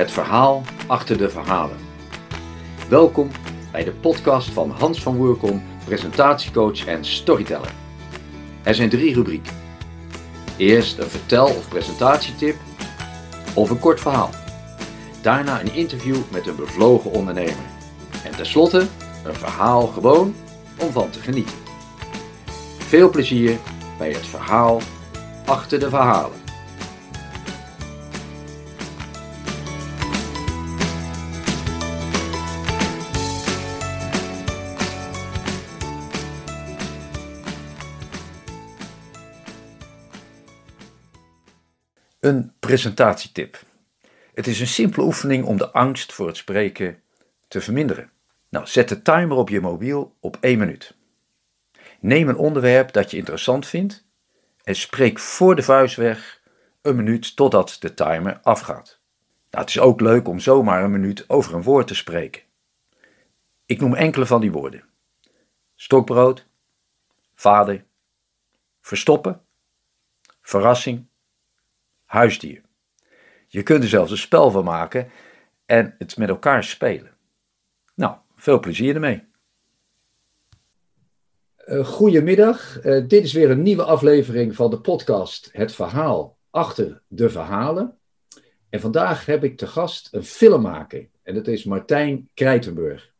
Het verhaal achter de verhalen. Welkom bij de podcast van Hans van Woerkom, presentatiecoach en storyteller. Er zijn drie rubrieken. Eerst een vertel- of presentatietip of een kort verhaal. Daarna een interview met een bevlogen ondernemer. En tenslotte een verhaal gewoon om van te genieten. Veel plezier bij het verhaal achter de verhalen. Een presentatietip. Het is een simpele oefening om de angst voor het spreken te verminderen. Nou, zet de timer op je mobiel op 1 minuut. Neem een onderwerp dat je interessant vindt en spreek voor de vuist weg een minuut totdat de timer afgaat. Nou, het is ook leuk om zomaar een minuut over een woord te spreken. Ik noem enkele van die woorden: stokbrood, vader, verstoppen, verrassing, huisdier. Je kunt er zelfs een spel van maken en het met elkaar spelen. Nou, veel plezier ermee. Uh, goedemiddag, uh, dit is weer een nieuwe aflevering van de podcast Het Verhaal achter de verhalen. En vandaag heb ik te gast een filmmaker en dat is Martijn Krijtenburg.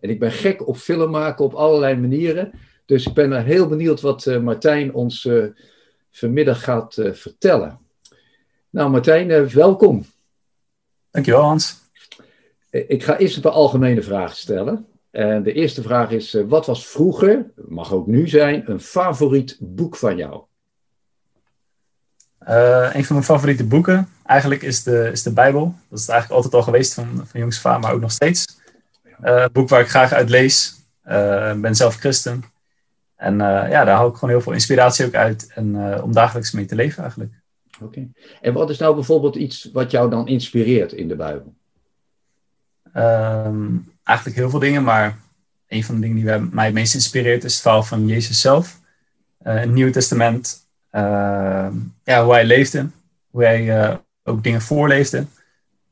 En ik ben gek op film maken op allerlei manieren, dus ik ben heel benieuwd wat uh, Martijn ons vanmiddag gaat vertellen. Nou Martijn, welkom. Dankjewel Hans. Ik ga eerst een paar algemene vragen stellen. En de eerste vraag is: eh, wat was vroeger, mag ook nu zijn, een favoriet boek van jou? Uh, een van mijn favoriete boeken eigenlijk is de, is de Bijbel. Dat is eigenlijk altijd al geweest van, van jongs af maar ook nog steeds. Uh, een boek waar ik graag uit lees. Ik ben zelf christen. En ja, daar haal ik gewoon heel veel inspiratie ook uit. En om dagelijks mee te leven eigenlijk. Oké. En wat is nou bijvoorbeeld iets wat jou dan inspireert in de Bijbel? Um, eigenlijk heel veel dingen, maar een van de dingen die mij het meest inspireert is het verhaal van Jezus zelf. Uh, in het Nieuwe Testament, uh, ja, hoe hij leefde, hoe hij uh, ook dingen voorleefde.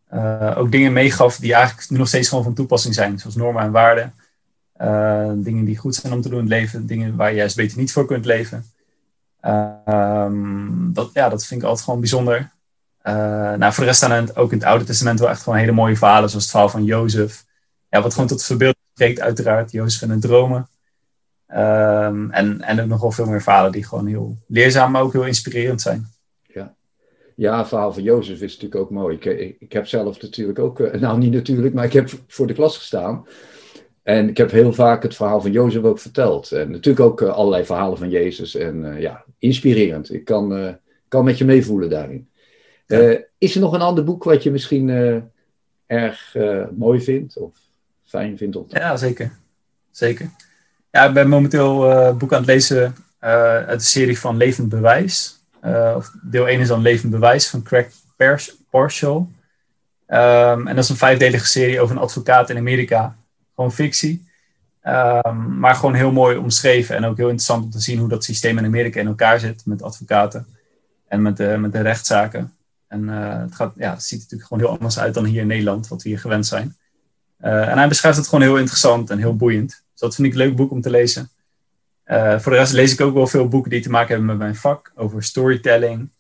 Eh, ook dingen meegaf die eigenlijk nu nog steeds gewoon van toepassing zijn, zoals normen en waarden. dingen die goed zijn om te doen in het leven, dingen waar je juist beter niet voor kunt leven. Ehm, dat, ja, dat vind ik altijd gewoon bijzonder. nou, voor de rest staan ook in het Oude Testament wel echt gewoon hele mooie verhalen, zoals het verhaal van Jozef ja, wat gewoon tot verbeelding spreekt, uiteraard. Jozef en de dromen. Um, en, en ook nog veel meer verhalen die gewoon heel leerzaam, maar ook heel inspirerend zijn. Ja, ja het verhaal van Jozef is natuurlijk ook mooi. Ik, ik, heb zelf natuurlijk ook, eh, nou niet natuurlijk, maar ik heb voor de klas gestaan. En ik heb heel vaak het verhaal van Jozef ook verteld. En natuurlijk ook uh, allerlei verhalen van Jezus. En uh, ja, inspirerend. Ik kan, kan met je meevoelen daarin. Ja. is er nog een ander boek wat je misschien erg mooi vindt? Of fijn vindt te Ja, zeker. Zeker. Ja, ik ben momenteel uh, boek aan het lezen uit de serie van Levend Bewijs. Of deel 1 is dan Levend Bewijs van Craig Parshaw. Um, en dat is een vijfdelige serie over een advocaat in Amerika. Gewoon fictie. Um, maar gewoon heel mooi omschreven en ook heel interessant om te zien hoe dat systeem in Amerika in elkaar zit met advocaten en met de, met de rechtszaken. En het, gaat, ja, ziet natuurlijk gewoon heel anders uit dan hier in Nederland, wat we hier gewend zijn. Uh, en hij beschrijft het gewoon heel interessant en heel boeiend. Dus dat vind ik een leuk boek om te lezen. Uh, voor de rest lees ik ook wel veel boeken die te maken hebben met mijn vak. Over storytelling.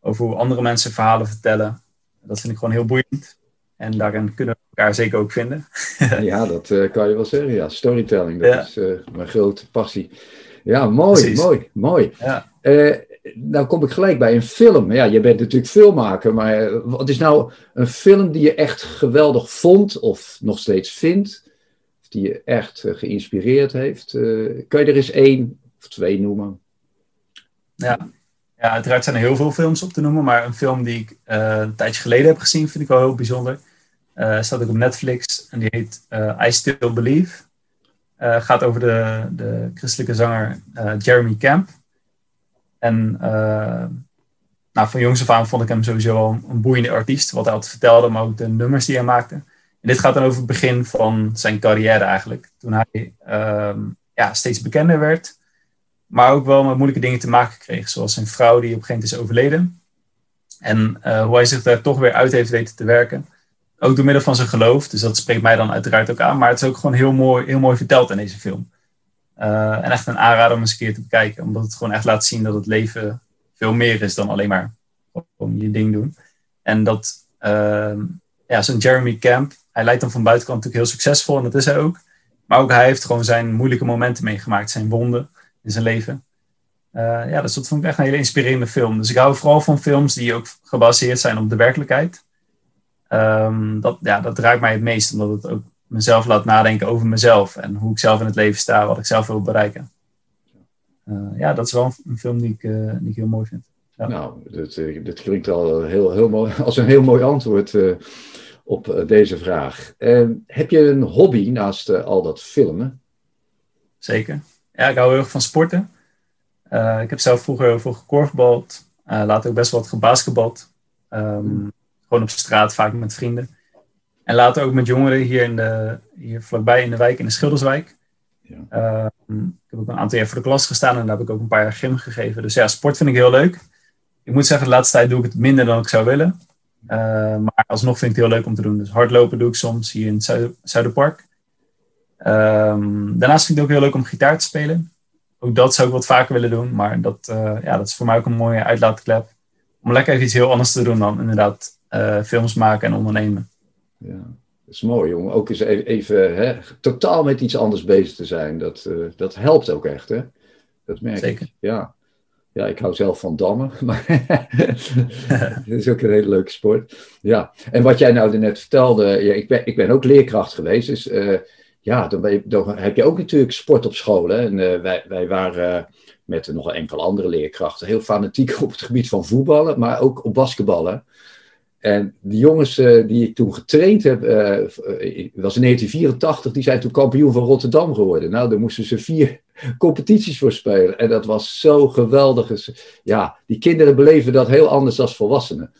Over hoe andere mensen verhalen vertellen. Dat vind ik gewoon heel boeiend. En daarin kunnen we elkaar zeker ook vinden. ja, dat uh, kan je wel zeggen. Ja, storytelling, dat ja. is mijn grote passie. Ja, mooi, Precies. mooi, mooi. Ja nou kom ik gelijk bij een film. Ja, je bent natuurlijk filmmaker, maar wat is nou een film die je echt geweldig vond of nog steeds vindt? Of die je echt geïnspireerd heeft? Kan je er eens één of twee noemen? Ja. Ja, uiteraard zijn er heel veel films op te noemen, maar een film die ik uh, een tijdje geleden heb gezien vind ik wel heel bijzonder. staat ook op Netflix en die heet I Still Believe. gaat over de, de christelijke zanger Jeremy Camp. En uh, nou, van jongs af aan vond ik hem sowieso een, boeiende artiest. Wat hij altijd vertelde, maar ook de nummers die hij maakte. En dit gaat dan over het begin van zijn carrière eigenlijk. Toen hij uh, ja, steeds bekender werd. Maar ook wel met moeilijke dingen te maken kreeg. Zoals zijn vrouw die op een gegeven moment is overleden. En uh, hoe hij zich daar toch weer uit heeft weten te werken. ook door middel van zijn geloof. Dus dat spreekt mij dan uiteraard ook aan. Maar het is ook gewoon heel mooi, heel mooi verteld in deze film. en echt een aanrader om eens een keer te bekijken. Omdat het gewoon echt laat zien dat het leven veel meer is dan alleen maar gewoon je ding doen. En dat ehm, ja, zo'n Jeremy Camp, hij lijkt dan van buitenkant natuurlijk heel succesvol en dat is hij ook. Maar ook hij heeft gewoon zijn moeilijke momenten meegemaakt, zijn wonden in zijn leven. Uh, ja, dus dat vond ik echt een hele inspirerende film. Dus ik hou vooral van films die ook gebaseerd zijn op de werkelijkheid. Um, dat, ja, dat raakt mij het meest, omdat het ook mezelf laat nadenken over mezelf en hoe ik zelf in het leven sta, wat ik zelf wil bereiken. Uh, ja, dat is wel een film die ik, uh, die ik heel mooi vind. Ja. Nou, dit, dit klinkt al heel, heel mooi, als een heel mooi antwoord op eh, deze vraag. Ehm, heb je een hobby naast eh, al dat filmen? Zeker. Ja, ik hou heel erg van sporten. Eh, ik heb zelf vroeger heel veel gekorfbald. later ook best wel wat gebasketbald. Um, gewoon op straat, vaak met vrienden. En later ook met jongeren hier, in de, hier vlakbij in de wijk, in de Schilderswijk. Ja. Ehm, ik heb ook een aantal jaar voor de klas gestaan en daar heb ik ook een paar jaar gym gegeven. Dus ja, sport vind ik heel leuk. Ik moet zeggen, de laatste tijd doe ik het minder dan ik zou willen. Uh, maar alsnog vind ik het heel leuk om te doen. Dus hardlopen doe ik soms hier in het Zuid Zuiderpark. Um, daarnaast vind ik het ook heel leuk om gitaar te spelen. Ook dat zou ik wat vaker willen doen. Maar dat, uh, ja, dat is voor mij ook een mooie uitlaatklep. Om lekker even iets heel anders te doen dan inderdaad uh, films maken en ondernemen. Ja, dat is mooi om ook eens even, even hè, totaal met iets anders bezig te zijn. Dat, dat helpt ook echt hè. Dat merk Zeker. ik. Ja. Ja, ik hou zelf van dammen, maar het is ook een hele leuke sport. Ja, en wat jij nou net vertelde, ja, ik, ben, ik ben ook leerkracht geweest, dus ja, dan, je, dan, heb je ook natuurlijk sport op school. Hè? En uh, wij, wij waren uh, met nog enkele andere leerkrachten heel fanatiek op het gebied van voetballen, maar ook op basketballen. En die jongens die ik toen getraind heb, was in 1984, die zijn toen kampioen van Rotterdam geworden. Nou, daar moesten ze vier competities voor spelen. En dat was zo geweldig. Ja, die kinderen beleven dat heel anders dan volwassenen.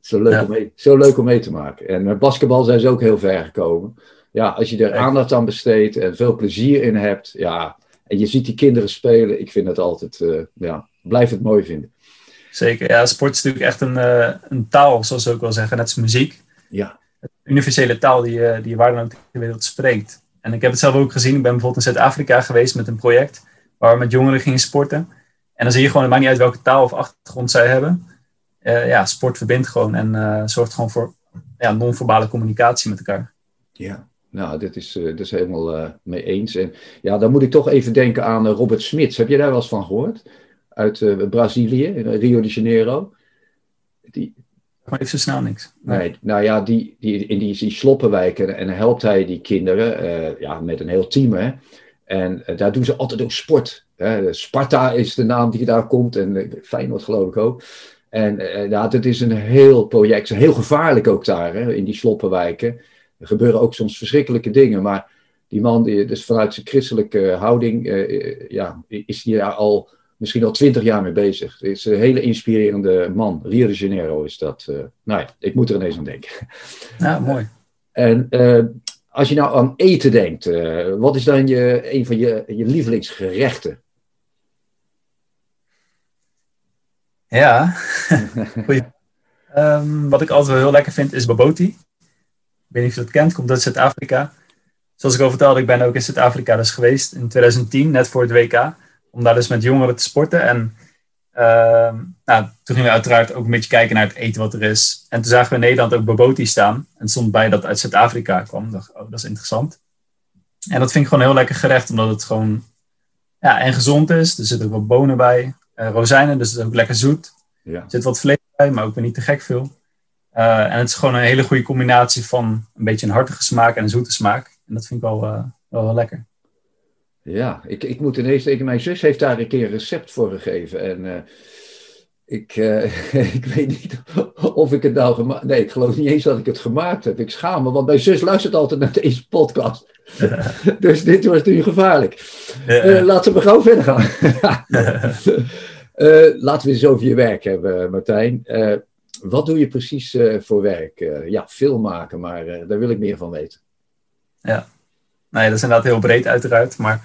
Zo leuk, om mee, zo leuk om mee te maken. En met basketbal zijn ze ook heel ver gekomen. Ja, als je er aandacht aan besteedt en veel plezier in hebt. Ja, en je ziet die kinderen spelen. Ik vind het altijd, uh, ja, blijf het mooi vinden. Zeker, ja, sport is natuurlijk echt een, uh, een taal, zoals ze ook wel zeggen, net als muziek. Ja. Een universele taal die, uh, die je waar dan ook de wereld spreekt. En ik heb het zelf ook gezien. Ik ben bijvoorbeeld in Zuid-Afrika geweest met een project waar we met jongeren gingen sporten. En dan zie je gewoon, het maakt niet uit welke taal of achtergrond zij hebben. Uh, ja, sport verbindt gewoon en zorgt gewoon voor ja, non-verbale communicatie met elkaar. Ja, nou, dit is, uh, dit is helemaal mee eens. En ja, dan moet ik toch even denken aan Robert Smits. Heb je daar wel eens van gehoord? Uit Brazilië, Rio de Janeiro. Die, maar even zo snel niks. Nee, nou ja, die, die, in die, die sloppenwijken en helpt hij die kinderen ja, met een heel team. Hè. En daar doen ze altijd ook sport. Hè. Sparta is de naam die daar komt en Feyenoord geloof ik ook. En ja, dat is een heel project, heel gevaarlijk ook daar hè, in die sloppenwijken. Er gebeuren ook soms verschrikkelijke dingen, maar die man, die, dus vanuit zijn christelijke houding, ja, is daar al misschien al twintig jaar mee bezig. Het is een hele inspirerende man. Rio de Janeiro is dat. Uh, nou ja, ik moet er ineens aan denken. Ja, mooi. En uh, als je nou aan eten denkt, uh, wat is dan je, een van je, je lievelingsgerechten? Ja, um, wat ik altijd wel heel lekker vind is baboti. Ik weet niet of je dat kent, komt uit Zuid-Afrika. Zoals ik al vertelde, ik ben ook in Zuid-Afrika dus geweest in 2010, net voor het WK om daar dus met jongeren te sporten. En uh, nou, toen gingen we uiteraard ook een beetje kijken naar het eten wat er is. En toen zagen we in Nederland ook Boboti staan. En stond bij dat uit Zuid-Afrika kwam. Ik dacht, oh, dat is interessant. En dat vind ik gewoon een heel lekker gerecht, omdat het gewoon ja, en gezond is. Er zitten ook wat bonen bij, uh, rozijnen, dus het is ook lekker zoet. Ja. Er zit wat vlees bij, maar ook weer niet te gek veel. Uh, en het is gewoon een hele goede combinatie van een beetje een hartige smaak en een zoete smaak. En dat vind ik wel, uh, wel, wel lekker. Ja, ik, ik moet ineens denken, mijn zus heeft daar een keer een recept voor gegeven. En uh, ik, uh, ik weet niet of ik het nou gemaakt Nee, ik geloof niet eens dat ik het gemaakt heb. Ik schaam me, want mijn zus luistert altijd naar deze podcast. dus dit was nu gevaarlijk. Uh, laten we gauw verder gaan. laten we eens over je werk hebben, Martijn. Wat doe je precies voor werk? ja, film maken, maar daar wil ik meer van weten. Ja, nee, dat is inderdaad heel breed uiteraard. Maar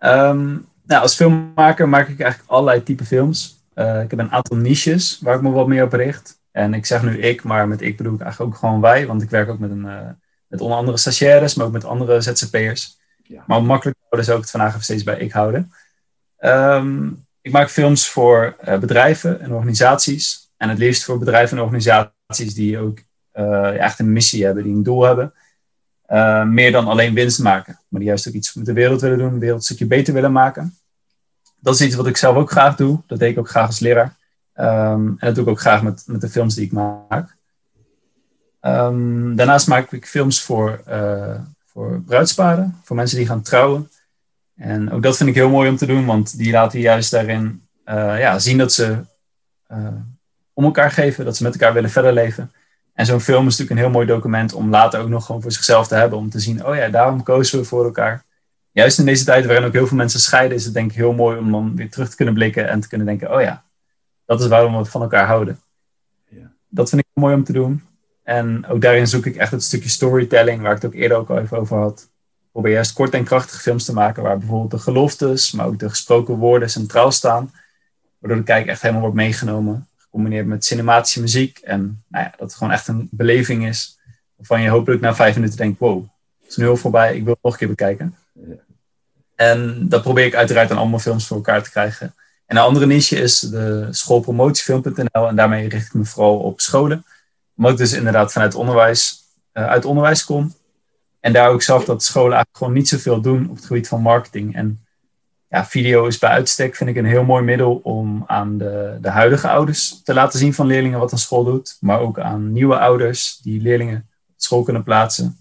um, nou, als filmmaker maak ik eigenlijk allerlei type films. Uh, ik heb een aantal niches waar ik me wat meer op richt. En ik zeg nu ik, maar met ik bedoel ik eigenlijk ook gewoon wij. Want ik werk ook met, een, met onder andere stagiaires, maar ook met andere ZZP'ers. Ja. Maar om makkelijk te houden zou ik het vandaag even steeds bij ik houden. Ehm, ik maak films voor bedrijven en organisaties. En het liefst voor bedrijven en organisaties die ook echt een missie hebben, die een doel hebben. Uh, meer dan alleen winst maken. Maar die juist ook iets met de wereld willen doen, de wereld een stukje beter willen maken. Dat is iets wat ik zelf ook graag doe. Dat deed ik ook graag als leraar. Um, en dat doe ik ook graag met, met de films die ik maak. Um, daarnaast maak ik films voor, uh, voor bruidsparen, voor mensen die gaan trouwen. En ook dat vind ik heel mooi om te doen, want die laten juist daarin ja, zien dat ze om elkaar geven, dat ze met elkaar willen verder leven. En zo'n film is natuurlijk een heel mooi document om later ook nog gewoon voor zichzelf te hebben. Om te zien, oh ja, daarom kozen we voor elkaar. Juist in deze tijd waarin ook heel veel mensen scheiden, is het denk ik heel mooi om dan weer terug te kunnen blikken en te kunnen denken, oh ja, dat is waarom we van elkaar houden. Ja. Dat vind ik mooi om te doen. En ook daarin zoek ik echt het stukje storytelling, waar ik het ook eerder ook al even over had. Ik probeer juist kort en krachtige films te maken, waar bijvoorbeeld de geloftes, maar ook de gesproken woorden centraal staan. Waardoor de kijker echt helemaal wordt meegenomen gecombineerd met cinematische muziek. En nou ja, dat het gewoon echt een beleving is. Waarvan je hopelijk na vijf minuten denkt, wow, het is nu heel voorbij, ik wil het nog een keer bekijken. En dat probeer ik uiteraard aan allemaal films voor elkaar te krijgen. En een andere niche is de schoolpromotiefilm.nl. En daarmee richt ik me vooral op scholen. Omdat ik dus inderdaad vanuit onderwijs, uh, uit onderwijs kom. En daar ook zag dat scholen eigenlijk gewoon niet zoveel doen op het gebied van marketing. En ja, video is bij uitstek, vind ik, een heel mooi middel om aan de, de huidige ouders te laten zien van leerlingen wat een school doet. Maar ook aan nieuwe ouders die leerlingen op school kunnen plaatsen.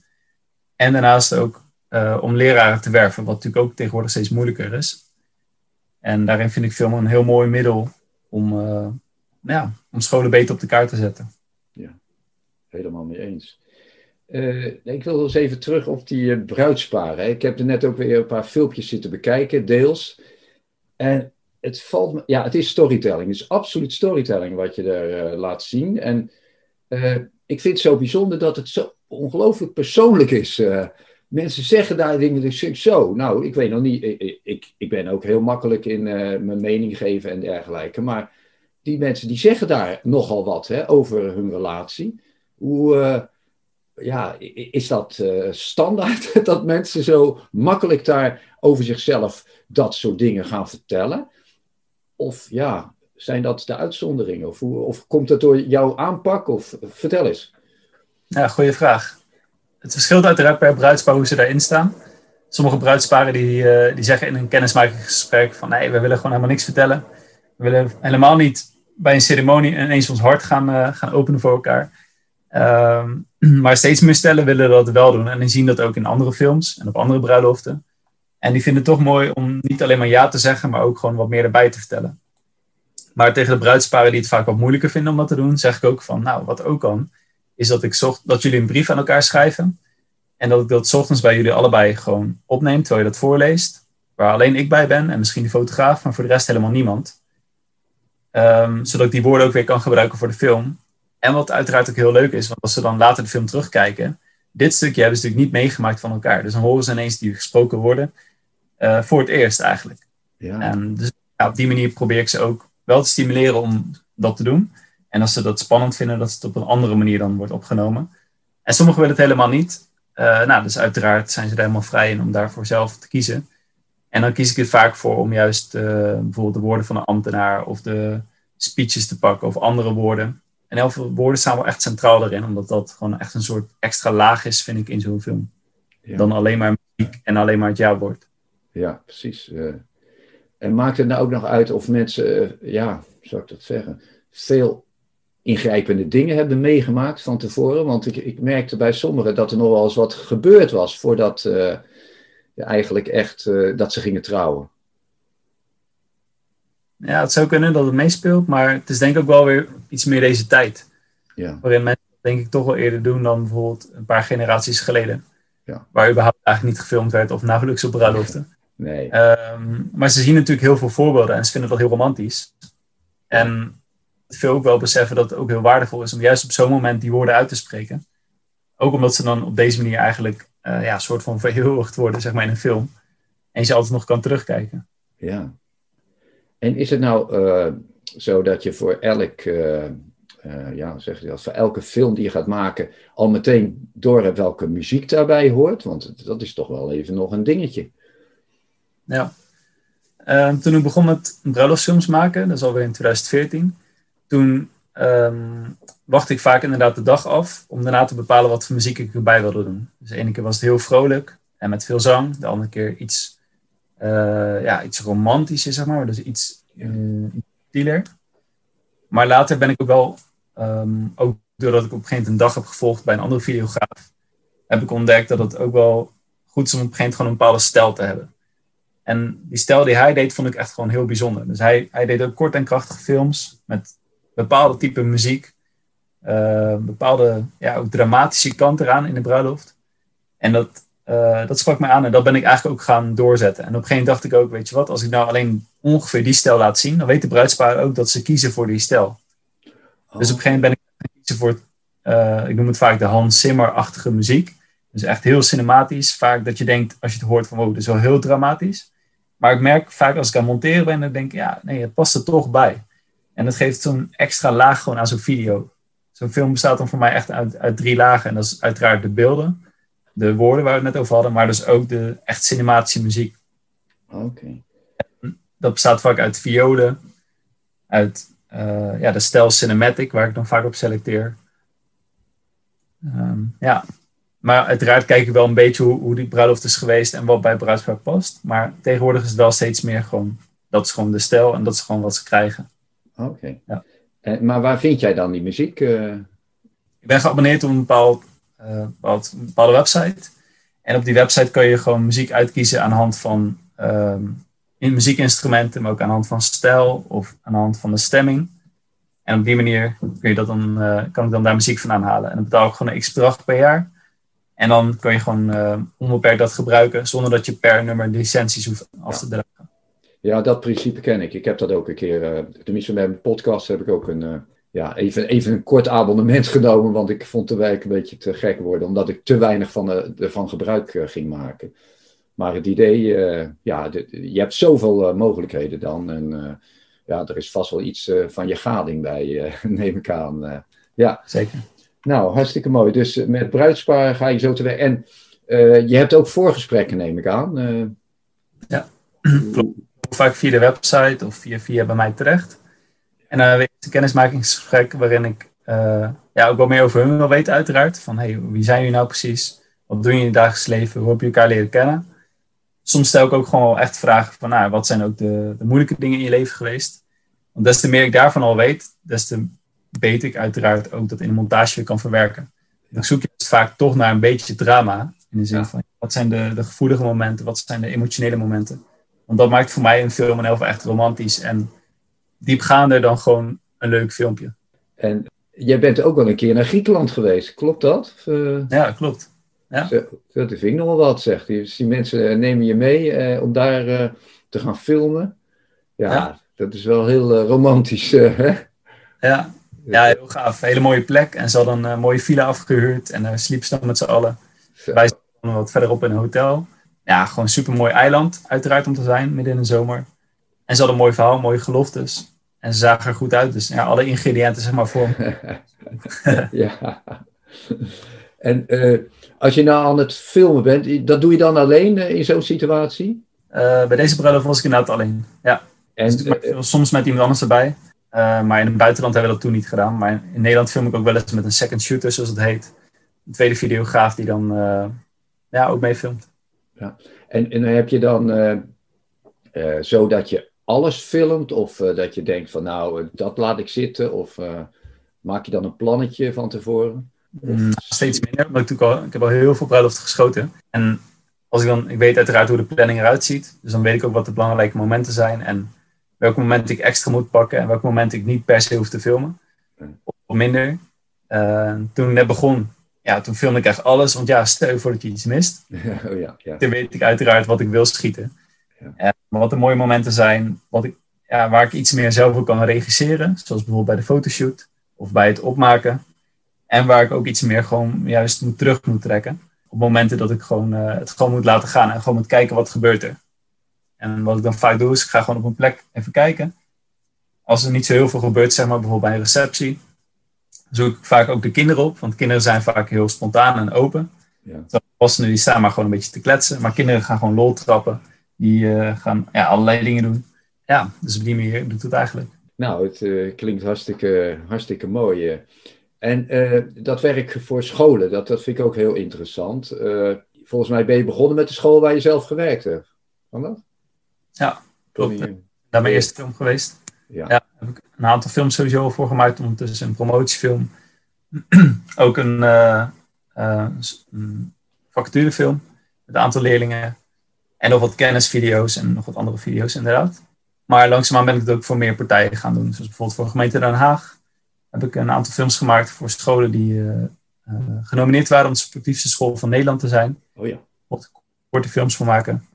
En daarnaast ook uh, om leraren te werven, wat natuurlijk ook tegenwoordig steeds moeilijker is. En daarin vind ik film een heel mooi middel om, uh, ja, om scholen beter op de kaart te zetten. Ja, helemaal mee eens. Uh, ik wil eens even terug op die uh, bruidsparen. Ik heb er net ook weer een paar filmpjes zitten bekijken, deels. En het valt me, ja, het is storytelling. Het is absoluut storytelling wat je daar uh, laat zien. En ik vind het zo bijzonder dat het zo ongelooflijk persoonlijk is. mensen zeggen daar dingen, dus zo. Nou, ik weet nog niet, ik, ik, ik ben ook heel makkelijk in mijn mening geven en dergelijke. Maar die mensen die zeggen daar nogal wat hè, over hun relatie. Hoe ja, is dat uh, standaard dat mensen zo makkelijk daar over zichzelf dat soort dingen gaan vertellen? Of ja, zijn dat de uitzonderingen? Of, of komt het door jouw aanpak? Of vertel eens. Ja, goede vraag. Het verschilt uiteraard per bruidspaar hoe ze daarin staan. Sommige bruidsparen die, uh, die zeggen in een kennismakingsgesprek van nee, we willen gewoon helemaal niks vertellen. We willen helemaal niet bij een ceremonie ineens ons hart gaan, uh, gaan openen voor elkaar. Um, maar steeds meer stellen willen dat wel doen. En die zien dat ook in andere films en op andere bruiloften. En die vinden het toch mooi om niet alleen maar ja te zeggen, maar ook gewoon wat meer erbij te vertellen. Maar tegen de bruidsparen die het vaak wat moeilijker vinden om dat te doen, zeg ik ook van, nou, wat ook kan, is dat, ik zocht, dat jullie een brief aan elkaar schrijven. En dat ik dat ochtends bij jullie allebei gewoon opneem, terwijl je dat voorleest. Waar alleen ik bij ben en misschien de fotograaf, maar voor de rest helemaal niemand. Um, zodat ik die woorden ook weer kan gebruiken voor de film. En wat uiteraard ook heel leuk is, want als ze dan later de film terugkijken, dit stukje hebben ze natuurlijk niet meegemaakt van elkaar. Dus dan horen ze ineens die gesproken worden uh, voor het eerst eigenlijk. Ja. En dus ja, op die manier probeer ik ze ook wel te stimuleren om dat te doen. En als ze dat spannend vinden, dat het op een andere manier dan wordt opgenomen. En sommigen willen het helemaal niet. Uh, nou, dus uiteraard zijn ze er helemaal vrij in om daarvoor zelf te kiezen. En dan kies ik er vaak voor om juist uh, bijvoorbeeld de woorden van een ambtenaar of de speeches te pakken of andere woorden. En heel veel woorden staan wel echt centraal erin, omdat dat gewoon echt een soort extra laag is, vind ik, in zo'n film. Dan alleen maar muziek en alleen maar het ja-woord. Ja, precies. Uh, en maakt het nou ook nog uit of mensen, uh, ja, zou ik dat zeggen, veel ingrijpende dingen hebben meegemaakt van tevoren? Want ik, ik merkte bij sommigen dat er nog wel eens wat gebeurd was voordat uh, eigenlijk echt dat ze gingen trouwen. Ja, het zou kunnen dat het meespeelt, maar het is denk ik ook wel weer iets meer deze tijd. Ja. Waarin mensen denk ik toch wel eerder doen dan bijvoorbeeld een paar generaties geleden. Ja. Waar überhaupt eigenlijk niet gefilmd werd of nauwelijks op bruiloften. Nee. Um, maar ze zien natuurlijk heel veel voorbeelden en ze vinden dat heel romantisch. En wil ook wel beseffen dat het ook heel waardevol is om juist op zo'n moment die woorden uit te spreken. Ook omdat ze dan op deze manier eigenlijk uh, ja, een soort van verheerlijkt worden zeg maar, in een film. En je ze altijd nog kan terugkijken. Ja, en is het nou uh, zo dat je voor elk uh, uh, ja, zeg je voor elke film die je gaat maken al meteen door hebt welke muziek daarbij hoort? Want dat is toch wel even nog een dingetje. Ja. Uh, toen ik begon met bruiloftsfilms maken, dat is alweer in 2014, toen um, wacht ik vaak inderdaad de dag af om daarna te bepalen wat voor muziek ik erbij wilde doen. Dus de ene keer was het heel vrolijk en met veel zang, de andere keer iets, uh, ja, iets romantischer, zeg maar, dus iets uh, Maar later ben ik ook wel, um, ook doordat ik op een gegeven moment een dag heb gevolgd bij een andere videograaf, heb ik ontdekt dat het ook wel goed is om op een gegeven moment gewoon een bepaalde stijl te hebben. En die stijl die hij deed, vond ik echt gewoon heel bijzonder. Dus hij, hij deed ook kort en krachtige films met bepaalde type muziek. Uh, bepaalde ja, ook dramatische kant eraan in de bruiloft. En dat, uh, dat sprak mij aan en dat ben ik eigenlijk ook gaan doorzetten. En op een gegeven moment dacht ik ook, weet je wat, als ik nou alleen ongeveer die stijl laat zien, dan weet de bruidspaar ook dat ze kiezen voor die stijl. Dus op een gegeven moment ben ik gaan kiezen voor, uh, ik noem het vaak de Hans Zimmer-achtige muziek. Dus echt heel cinematisch. Vaak dat je denkt, als je het hoort van, wow, dat is wel heel dramatisch. Maar ik merk vaak als ik aan het monteren ben, dan denk ik, ja, nee, het past er toch bij. En dat geeft zo'n extra laag gewoon aan zo'n video. Zo'n film bestaat dan voor mij echt uit, uit drie lagen. En dat is uiteraard de beelden, de woorden waar we het net over hadden, maar dus ook de echt cinematische muziek. Oké. Dat bestaat vaak uit violen, uit uh, ja, de stijl cinematic, waar ik dan vaak op selecteer. Um, ja, maar uiteraard kijk ik wel een beetje hoe, hoe die bruiloft is geweest en wat bij bruidspaar past. Maar tegenwoordig is het wel steeds meer gewoon, dat is gewoon de stijl en dat is gewoon wat ze krijgen. Oké. Ja. Eh, maar waar vind jij dan die muziek? Uh... Ik ben geabonneerd op een, bepaald, uh, bepaald, een bepaalde website. En op die website kan je gewoon muziek uitkiezen aan de hand van um, in muziekinstrumenten, maar ook aan de hand van stijl of aan de hand van de stemming. En op die manier kun je dat dan, uh, kan ik dan daar muziek van aanhalen. En dan betaal ik gewoon een x bedrag per jaar. En dan kun je gewoon uh, onbeperkt dat gebruiken, zonder dat je per nummer licenties hoeft af te dragen. Ja, dat principe ken ik. Ik heb dat ook een keer, uh, tenminste met mijn podcast heb ik ook een, ja, even, even een kort abonnement genomen, want ik vond de wijk een beetje te gek worden, omdat ik te weinig van de, ervan gebruik uh, ging maken. Maar het idee, ja, de, je hebt zoveel mogelijkheden dan en ja, er is vast wel iets van je gading bij, neem ik aan. ja, zeker. Nou, hartstikke mooi. Dus met bruidspaar ga je zo te werk. En je hebt ook voorgesprekken, neem ik aan. ja, klopt vaak via de website of via, via bij mij terecht. En dan uh, een kennismakingsgesprek waarin ik uh, ja, ook wel meer over hun wil weten uiteraard. Van hey, wie zijn jullie nou precies? Wat doen jullie in het dagelijks leven? Hoe heb je elkaar leren kennen? Soms stel ik ook gewoon wel echt vragen van nou, wat zijn ook de, de moeilijke dingen in je leven geweest? Want des te meer ik daarvan al weet, des te beter ik uiteraard ook dat in de montage weer kan verwerken. Dan zoek je dus vaak toch naar een beetje drama. In de zin van, wat zijn de, de gevoelige momenten? Wat zijn de emotionele momenten? Want dat maakt voor mij een film in elf echt romantisch en diepgaander dan gewoon een leuk filmpje. En jij bent ook wel een keer naar Griekenland geweest, klopt dat? Uh, ja, klopt. Ja. Dat vind ik nog wel wat, zegt. Dus die mensen eh, nemen je mee eh, om daar uh, te gaan filmen. Ja, ja, dat is wel heel romantisch. hè? Ja. ja, heel gaaf. Hele mooie plek. En ze hadden een mooie villa afgehuurd en daar sliepen ze dan met z'n allen. Wij zaten wat verderop in een hotel ja, gewoon een super mooi eiland, uiteraard om te zijn, midden in de zomer. En ze hadden een mooi verhaal, mooie geloftes. En ze zagen er goed uit. Dus ja, alle ingrediënten, zeg maar, voor. ja. En uh, als je nou aan het filmen bent, dat doe je dan alleen uh, in zo'n situatie? Uh, bij deze bruiloft was ik inderdaad alleen. Ja. En, dus soms met iemand anders erbij. maar in het buitenland hebben we dat toen niet gedaan. Maar in Nederland film ik ook wel eens met een second shooter, zoals het heet. Een tweede videograaf die dan ja, ook meefilmt. Ja. En, en heb je dan uh, uh, zo dat je alles filmt of uh, dat je denkt van nou, dat laat ik zitten of maak je dan een plannetje van tevoren? Mm, steeds minder, maar ik, al, ik heb al heel veel bruiloften geschoten. En als ik dan, ik weet uiteraard hoe de planning eruit ziet, dus dan weet ik ook wat de belangrijke momenten zijn en welke momenten ik extra moet pakken en welke momenten ik niet per se hoef te filmen. Of minder. toen ik net begon, ja, toen filmde ik echt alles. Want ja, stel je voor dat je iets mist. oh ja, ja. Dan weet ik uiteraard wat ik wil schieten. Ja. En wat de mooie momenten zijn, wat ik, ja, waar ik iets meer zelf kan regisseren. Zoals bijvoorbeeld bij de fotoshoot of bij het opmaken. En waar ik ook iets meer gewoon juist moet terug moet trekken. Op momenten dat ik gewoon, uh, het gewoon moet laten gaan en gewoon moet kijken wat gebeurt er. En wat ik dan vaak doe, is ik ga gewoon op een plek even kijken. Als er niet zo heel veel gebeurt, zeg maar bijvoorbeeld bij een receptie, zoek ik vaak ook de kinderen op, want kinderen zijn vaak heel spontaan en open. Ja. Volwassenen die staan maar gewoon een beetje te kletsen, maar kinderen gaan gewoon lol trappen. Die eh, gaan ja, allerlei dingen doen. Ja, dus op die manier doet het eigenlijk. Nou, het eh, klinkt hartstikke, hartstikke mooi. eh. En eh, dat werk voor scholen, dat, dat vind ik ook heel interessant. Eh, volgens mij ben je begonnen met de school waar je zelf gewerkt hebt. Kan dat? Ja, klopt. Je- Daar mijn eerste film geweest. Ja. Ja, heb ik een aantal films sowieso voor gemaakt. Ondertussen een promotiefilm. ook een, eh, eh, s- een vacaturefilm met een aantal leerlingen. En nog wat kennisvideo's en nog wat andere video's inderdaad. Maar langzaamaan ben ik het ook voor meer partijen gaan doen. Zoals bijvoorbeeld voor de gemeente Den Haag heb ik een aantal films gemaakt voor scholen die eh, eh, genomineerd waren om de sportiefste school van Nederland te zijn. Oh ja. Korte films voor maken.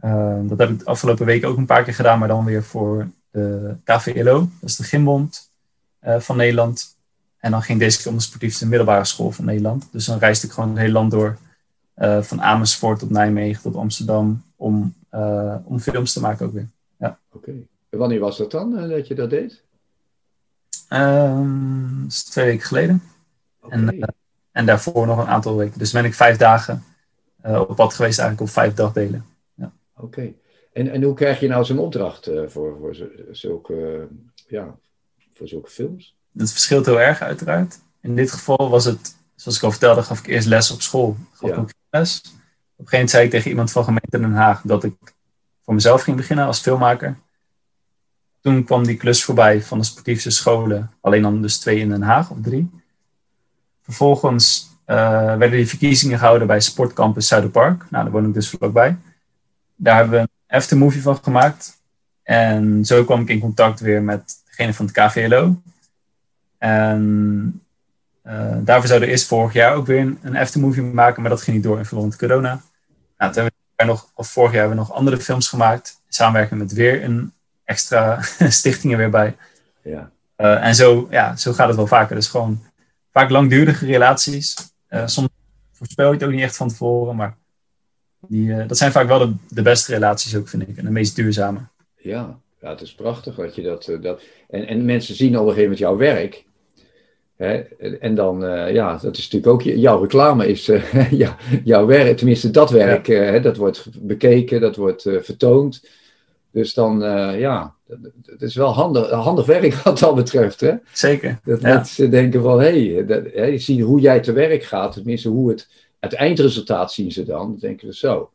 Eh, dat heb ik de afgelopen week ook een paar keer gedaan, maar dan weer voor de KVLO, dat is de gymbond eh, van Nederland. En dan ging deze keer om de sportiefste middelbare school van Nederland. Dus dan reisde ik gewoon het hele land door, eh, van Amersfoort tot Nijmegen tot Amsterdam, om, eh, om films te maken ook weer. Oké. En wanneer was dat dan, eh, dat je dat deed? Ehm, dat is twee weken geleden. Oké. En, en daarvoor nog een aantal weken. Dus ben ik vijf dagen op pad geweest, eigenlijk op vijf dagdelen. Oké. En, en hoe krijg je nou zo'n opdracht voor, voor zulke, ja, voor zulke films? Dat verschilt heel erg uiteraard. In dit geval was het, zoals ik al vertelde, gaf ik eerst les op school. Gaf Ja. ik ook Op een gegeven moment zei ik tegen iemand van gemeente Den Haag dat ik voor mezelf ging beginnen als filmmaker. Toen kwam die klus voorbij van de sportiefste scholen, alleen dan dus twee in Den Haag of drie. Vervolgens eh, werden die verkiezingen gehouden bij Sportcampus Zuiderpark. Nou, daar woon ik dus vlakbij. Daar hebben we een aftermovie van gemaakt. En zo kwam ik in contact weer met degene van het KVLO. En eh, daarvoor zouden we eerst vorig jaar ook weer een, een aftermovie maken, maar dat ging niet door in verband met corona. Nou, toen hebben we nog, of vorig jaar hebben we nog andere films gemaakt, in samenwerking met weer een extra stichting er weer bij. Ja. Eh, en zo, ja, zo gaat het wel vaker. Dus gewoon vaak langdurige relaties. Eh, soms voorspel je het ook niet echt van tevoren, maar die, dat zijn vaak wel de, de beste relaties ook, vind ik. En de meest duurzame. Ja, ja, het is prachtig dat je dat. dat en, en mensen zien op een gegeven moment jouw werk. Hè? En- dan, eh, ja, dat is natuurlijk ook. Jouw reclame is eh, ja, jouw werk, tenminste dat werk, eh, hè, dat wordt bekeken, dat wordt vertoond. Dus dan, ja, het is wel handig, handig werk wat dat betreft. Hè? Zeker. Dat Ja. mensen denken van, hé, hey, ziet hoe jij te werk gaat, tenminste hoe het, het eindresultaat zien ze dan. Dan denken ze zo,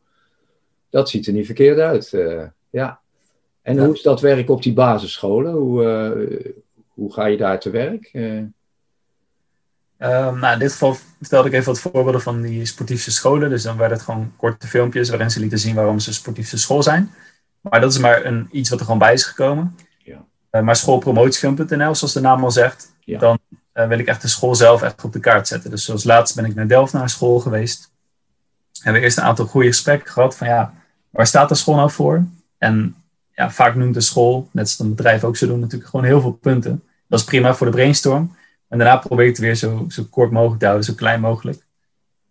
dat ziet er niet verkeerd uit. ja. En Ja. hoe is dat werk op die basisscholen? Hoe, hoe ga je daar te werk? Eh, Ehm, nou, in dit geval vertelde ik even wat voorbeelden van die sportiefste scholen. Dus dan werden het gewoon korte filmpjes waarin ze lieten zien waarom ze sportiefste school zijn. Maar dat is maar een, iets wat er gewoon bij is gekomen. Ja. Eh, maar schoolpromotiefilm.nl, zoals de naam al zegt, Ja. dan eh, wil ik echt de school zelf echt op de kaart zetten. Dus zoals laatst ben ik naar Delft naar school geweest. Hebben we eerst een aantal goede gesprekken gehad van ja, waar staat de school nou voor? En ja, vaak noemt de school, net als een bedrijf ook zo doen, natuurlijk gewoon heel veel punten. Dat is prima voor de brainstorm. En daarna probeer ik het weer zo, zo kort mogelijk te houden, zo klein mogelijk.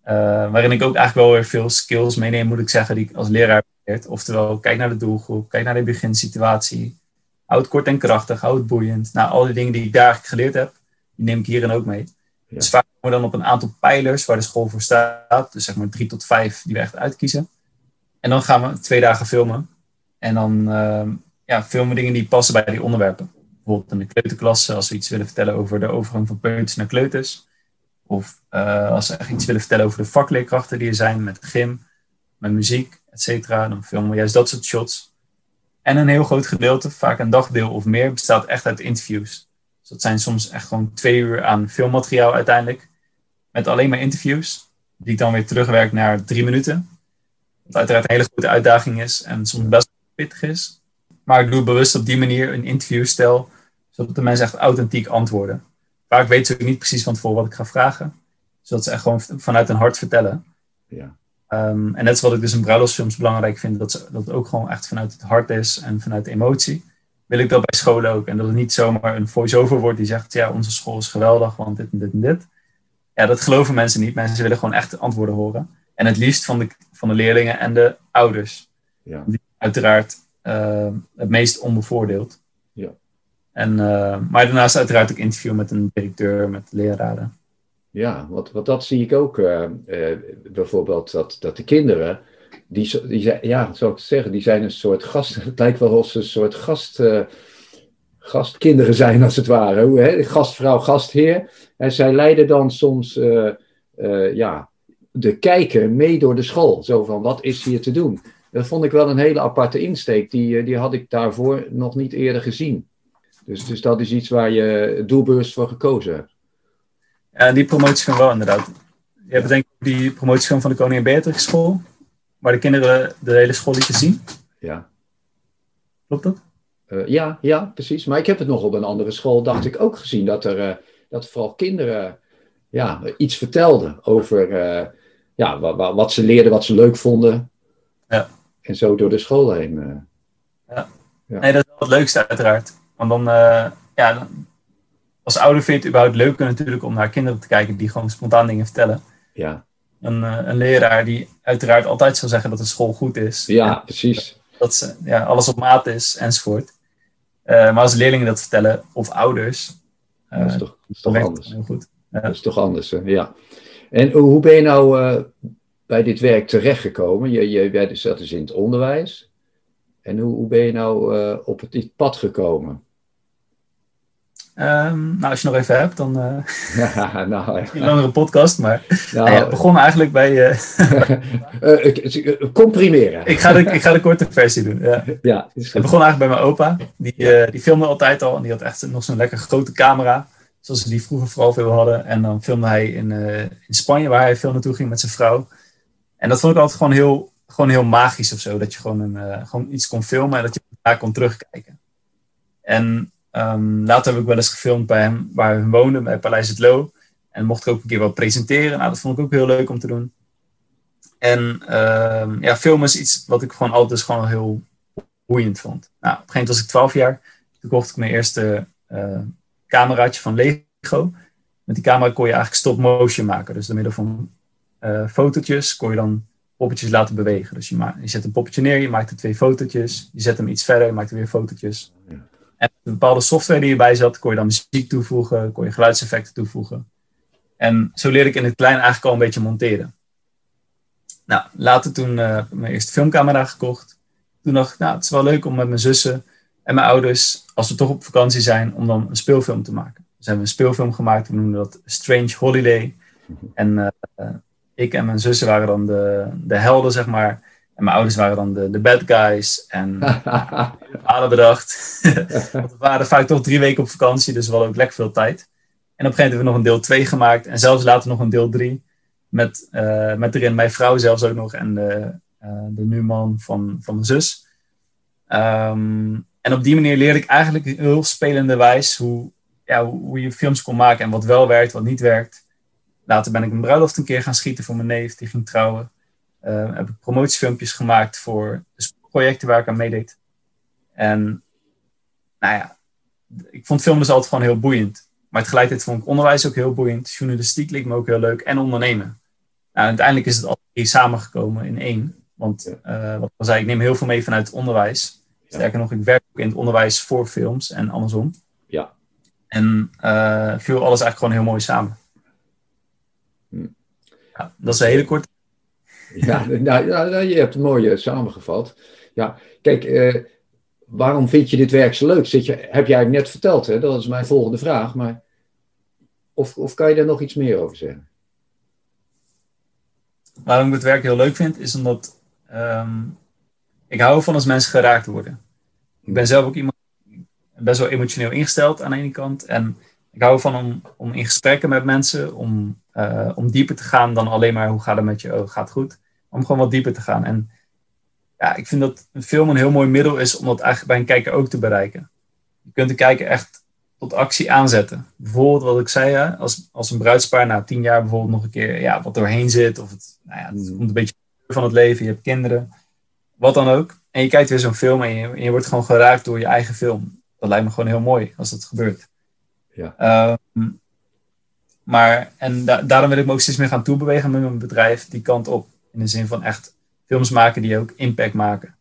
Eh, waarin ik ook eigenlijk wel weer veel skills meeneem, moet ik zeggen, die ik als leraar geleerd. Oftewel, kijk naar de doelgroep, kijk naar de beginsituatie. Houd het kort en krachtig, houd het boeiend. Nou, al die dingen die ik daar eigenlijk geleerd heb, die neem ik hierin ook mee. Ja. Dus vaak komen we dan op een aantal pijlers waar de school voor staat. Dus zeg maar drie tot vijf die we echt uitkiezen. En dan gaan we twee dagen filmen. En dan ehm, ja, filmen we dingen die passen bij die onderwerpen. Bijvoorbeeld in de kleuterklasse, als we iets willen vertellen over de overgang van peuters naar kleuters. Of eh, als we echt iets willen vertellen over de vakleerkrachten die er zijn met gym, met muziek, et cetera. Dan filmen we juist dat soort shots. En een heel groot gedeelte, vaak een dagdeel of meer, bestaat echt uit interviews. Dus dat zijn soms echt gewoon twee uur aan filmmateriaal uiteindelijk. Met alleen maar interviews. Die ik dan weer terugwerk naar drie minuten. Wat uiteraard een hele grote uitdaging is en soms best pittig is. Maar ik doe bewust op die manier een interviewstijl, zodat de mensen echt authentiek antwoorden. Vaak weten ze ook niet precies van tevoren wat ik ga vragen. Zodat ze echt gewoon vanuit hun hart vertellen. ja. Ehm, en net is wat ik dus in bruiloftsfilms belangrijk vind, dat, ze, dat het ook gewoon echt vanuit het hart is en vanuit de emotie. Wil ik dat bij scholen ook. En dat het niet zomaar een voice-over wordt die zegt, ja, onze school is geweldig, want dit en dit en dit. Ja, dat geloven mensen niet. Mensen willen gewoon echt antwoorden horen. En het liefst van de, van de leerlingen en de ouders. Ja. Die uiteraard het meest onbevoordeeld. Ja. En, maar daarnaast uiteraard ook interview met een directeur, met leraren. Ja, want, want dat zie ik ook bijvoorbeeld, dat, dat de kinderen die, die ja, zou ik zeggen, die zijn een soort gast. Het lijkt wel alsof ze een soort gast, uh, gastkinderen zijn, als het ware. Hoe, hè? Gastvrouw, gastheer. En zij leiden dan soms uh, uh, ja, de kijker mee door de school. Zo van, wat is hier te doen? Dat vond ik wel een hele aparte insteek. Die, die had ik daarvoor nog niet eerder gezien. Dus, dus dat is iets waar je doelbewust voor gekozen hebt. Ja, die promotiefilm wel inderdaad. Je hebt denk ik die promotiefilm van de Koningin Beatrix School waar de kinderen de hele school lieten zien. Ja. Klopt dat? Uh, ja, ja, precies. Maar ik heb het nog op een andere school, dacht ik, ook gezien. Dat er uh, dat vooral kinderen ja, iets vertelden over uh, ja, wat, wat, ze leerden, wat ze leuk vonden. Ja. En zo door de school heen. Ja. ja. Nee, dat is wel het leukste uiteraard. Want dan, ja, dan, als ouder vind je het überhaupt leuker natuurlijk om naar kinderen te kijken die gewoon spontaan dingen vertellen. Ja een, eh, een leraar die uiteraard altijd zal zeggen dat de school goed is. Ja, precies. Dat ze, ja, alles op maat is, enzovoort. Uh, maar als leerlingen dat vertellen, of ouders, uh, dat is toch, dat is toch anders. Heel goed. Ja. Dat is toch anders, hè? ja. En hoe ben je nou uh, bij dit werk terechtgekomen? Je, je bent dus, dat is in het onderwijs. En hoe, hoe ben je nou op het pad gekomen? Um, nou, als je nog even hebt, dan uh, ja, nou, ja. een langere podcast. Maar nou, nou ja, begon eigenlijk bij... Uh, uh, comprimeren. ik, ga de, ik ga de korte versie doen. Ja. ja het begon eigenlijk bij mijn opa. Die, ja. die filmde altijd al. En die had echt nog zo'n lekker grote camera. Zoals ze die vroeger vooral veel hadden. En dan filmde hij in, in Spanje, waar hij veel naartoe ging met zijn vrouw. En dat vond ik altijd gewoon heel, gewoon heel magisch of zo. Dat je gewoon, een, gewoon iets kon filmen en dat je daar kon terugkijken. En Um, later heb ik wel eens gefilmd bij hem, waar we woonden, bij Paleis het Loo. En mocht ik ook een keer wel presenteren. Nou, dat vond ik ook heel leuk om te doen. En um, ja, filmen is iets wat ik gewoon altijd gewoon heel boeiend vond. Nou, op een gegeven moment was ik 12 jaar. Toen kocht ik mijn eerste uh, cameraatje van Lego. Met die camera kon je eigenlijk stop motion maken. Dus door middel van uh, fotootjes kon je dan poppetjes laten bewegen. Dus je, je zet een poppetje neer, je maakt er twee fotootjes. Je zet hem iets verder, je maakt er weer fotootjes. Ja. En een bepaalde software die erbij zat, kon je dan muziek toevoegen, kon je geluidseffecten toevoegen. En zo leerde ik in het klein eigenlijk al een beetje monteren. Nou, later toen uh, mijn eerste filmcamera gekocht. Toen dacht ik, nou, het is wel leuk om met mijn zussen en mijn ouders, als we toch op vakantie zijn, om dan een speelfilm te maken. Dus hebben we een speelfilm gemaakt, we noemden dat Strange Holiday. En uh, ik en mijn zussen waren dan de, de helden, zeg maar. En mijn ouders waren dan de, de bad guys. En hadden bedacht. Want we waren vaak toch drie weken op vakantie, dus we hadden ook lekker veel tijd. En op een gegeven moment hebben we nog een deel 2 gemaakt. En zelfs later nog een deel 3. Met, uh, met erin mijn vrouw zelfs ook nog. En de, uh, de numan van, van mijn zus. Um, en op die manier leerde ik eigenlijk heel spelende wijs hoe, ja, hoe je films kon maken. En wat wel werkt, wat niet werkt. Later ben ik een bruiloft een keer gaan schieten voor mijn neef. Die ging trouwen. Uh, heb ik promotiefilmpjes gemaakt voor projecten waar ik aan meedeed. En nou ja, ik vond filmen dus altijd gewoon heel boeiend. Maar tegelijkertijd vond ik onderwijs ook heel boeiend. Journalistiek leek me ook heel leuk. En ondernemen. Nou, uiteindelijk is het al drie samengekomen in één. Want uh, wat ik zei, ik neem heel veel mee vanuit het onderwijs. Sterker nog, ik werk ook in het onderwijs voor films en andersom. Ja. En uh, viel alles eigenlijk gewoon heel mooi samen. Ja, dat is een hele korte ja, nou, nou, je hebt het mooi samengevat. Ja, kijk, eh, waarom vind je dit werk zo leuk? Zit je, heb jij net verteld, hè? dat is mijn volgende vraag. Maar of, of kan je daar nog iets meer over zeggen? Waarom ik het werk heel leuk vind, is omdat um, ik hou van als mensen geraakt worden. Ik ben zelf ook iemand best wel emotioneel ingesteld aan de ene kant. En ik hou van om, om in gesprekken met mensen, om, uh, om dieper te gaan dan alleen maar hoe gaat het met je, oh, gaat goed om gewoon wat dieper te gaan. En ja, ik vind dat een film een heel mooi middel is om dat eigenlijk bij een kijker ook te bereiken. Je kunt de kijker echt tot actie aanzetten. Bijvoorbeeld wat ik zei, hè, als, als een bruidspaar na tien jaar bijvoorbeeld nog een keer ja, wat doorheen zit. Of het, nou ja, het mm. komt een beetje van het leven, je hebt kinderen. Wat dan ook. En je kijkt weer zo'n film en je, en je wordt gewoon geraakt door je eigen film. Dat lijkt me gewoon heel mooi als dat gebeurt. Ja. Um, maar, en da daarom wil ik me ook steeds meer gaan toebewegen met mijn bedrijf, die kant op. In de zin van echt films maken die ook impact maken.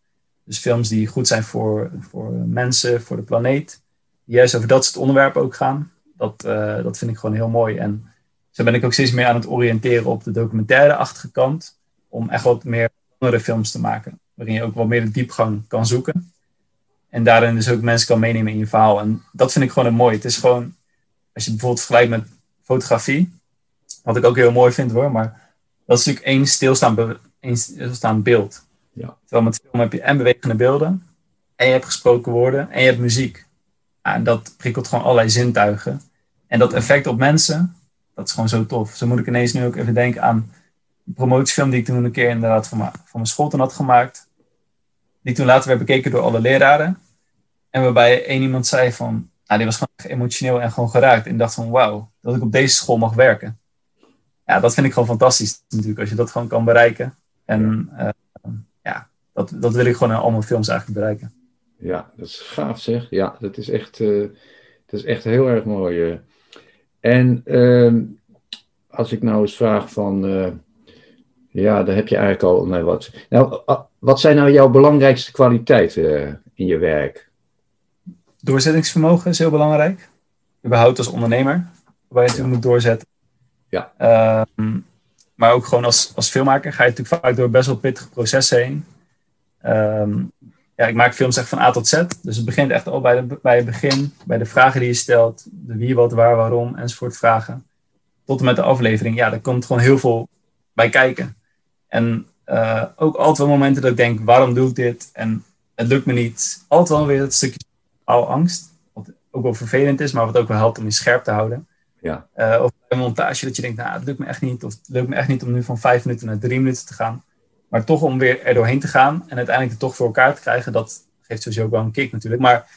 Dus films die goed zijn voor, voor mensen, voor de planeet. juist over dat soort onderwerpen ook gaan. Dat, eh, dat vind ik gewoon heel mooi. En zo ben ik ook steeds meer aan het oriënteren op de documentaire-achtige kant. Om echt wat meer andere films te maken. Waarin je ook wat meer de diepgang kan zoeken. En daarin dus ook mensen kan meenemen in je verhaal. En dat vind ik gewoon een mooi. Het is gewoon, als je bijvoorbeeld vergelijkt met fotografie. Wat ik ook heel mooi vind hoor. Maar dat is natuurlijk één stilstaan, één stilstaan beeld. Ja. Terwijl met film heb je en bewegende beelden. En je hebt gesproken woorden. En je hebt muziek. en dat prikkelt gewoon allerlei zintuigen. En dat effect op mensen, dat is gewoon zo tof. Zo moet ik ineens nu ook even denken aan een promotiefilm die ik toen een keer inderdaad van, mijn, van mijn school toen had gemaakt. Die toen later werd bekeken door alle leraren. En waarbij één iemand zei van, nou, die was gewoon emotioneel en gewoon geraakt. En dacht van, wauw, dat ik op deze school mag werken. Ja, dat vind ik gewoon fantastisch natuurlijk, als je dat gewoon kan bereiken. En uh, ja, dat, dat wil ik gewoon in al mijn films eigenlijk bereiken. Ja, dat is gaaf zeg. Ja, dat is echt, uh, dat is echt heel erg mooi. Uh. En uh, als ik nou eens vraag van, ja, daar heb je eigenlijk al wat. Nou, wat zijn nou jouw belangrijkste kwaliteiten in je werk? Doorzettingsvermogen is heel belangrijk. Überhaupt als ondernemer, waar je natuurlijk moet doorzetten. Ja. Ehm, maar ook gewoon als, als filmmaker ga je natuurlijk vaak door best wel pittige processen heen. Ehm, ja, ik maak films echt van A tot Z. Dus het begint echt al bij, de, bij het begin, bij de vragen die je stelt, de wie, wat, waar, waarom enzovoort vragen. Tot en met de aflevering. Ja, daar komt gewoon heel veel bij kijken. En uh, ook altijd wel momenten dat ik denk, waarom doe ik dit? En het lukt me niet. Altijd wel weer het stukje angst. Wat ook wel vervelend is, maar wat ook wel helpt om je scherp te houden. Ja. Uh, of een montage dat je denkt, nou, het lukt me echt niet. Of het lukt me echt niet om nu van vijf minuten naar drie minuten te gaan. Maar toch om weer er doorheen te gaan en uiteindelijk het toch voor elkaar te krijgen, dat geeft sowieso ook wel een kick natuurlijk. Maar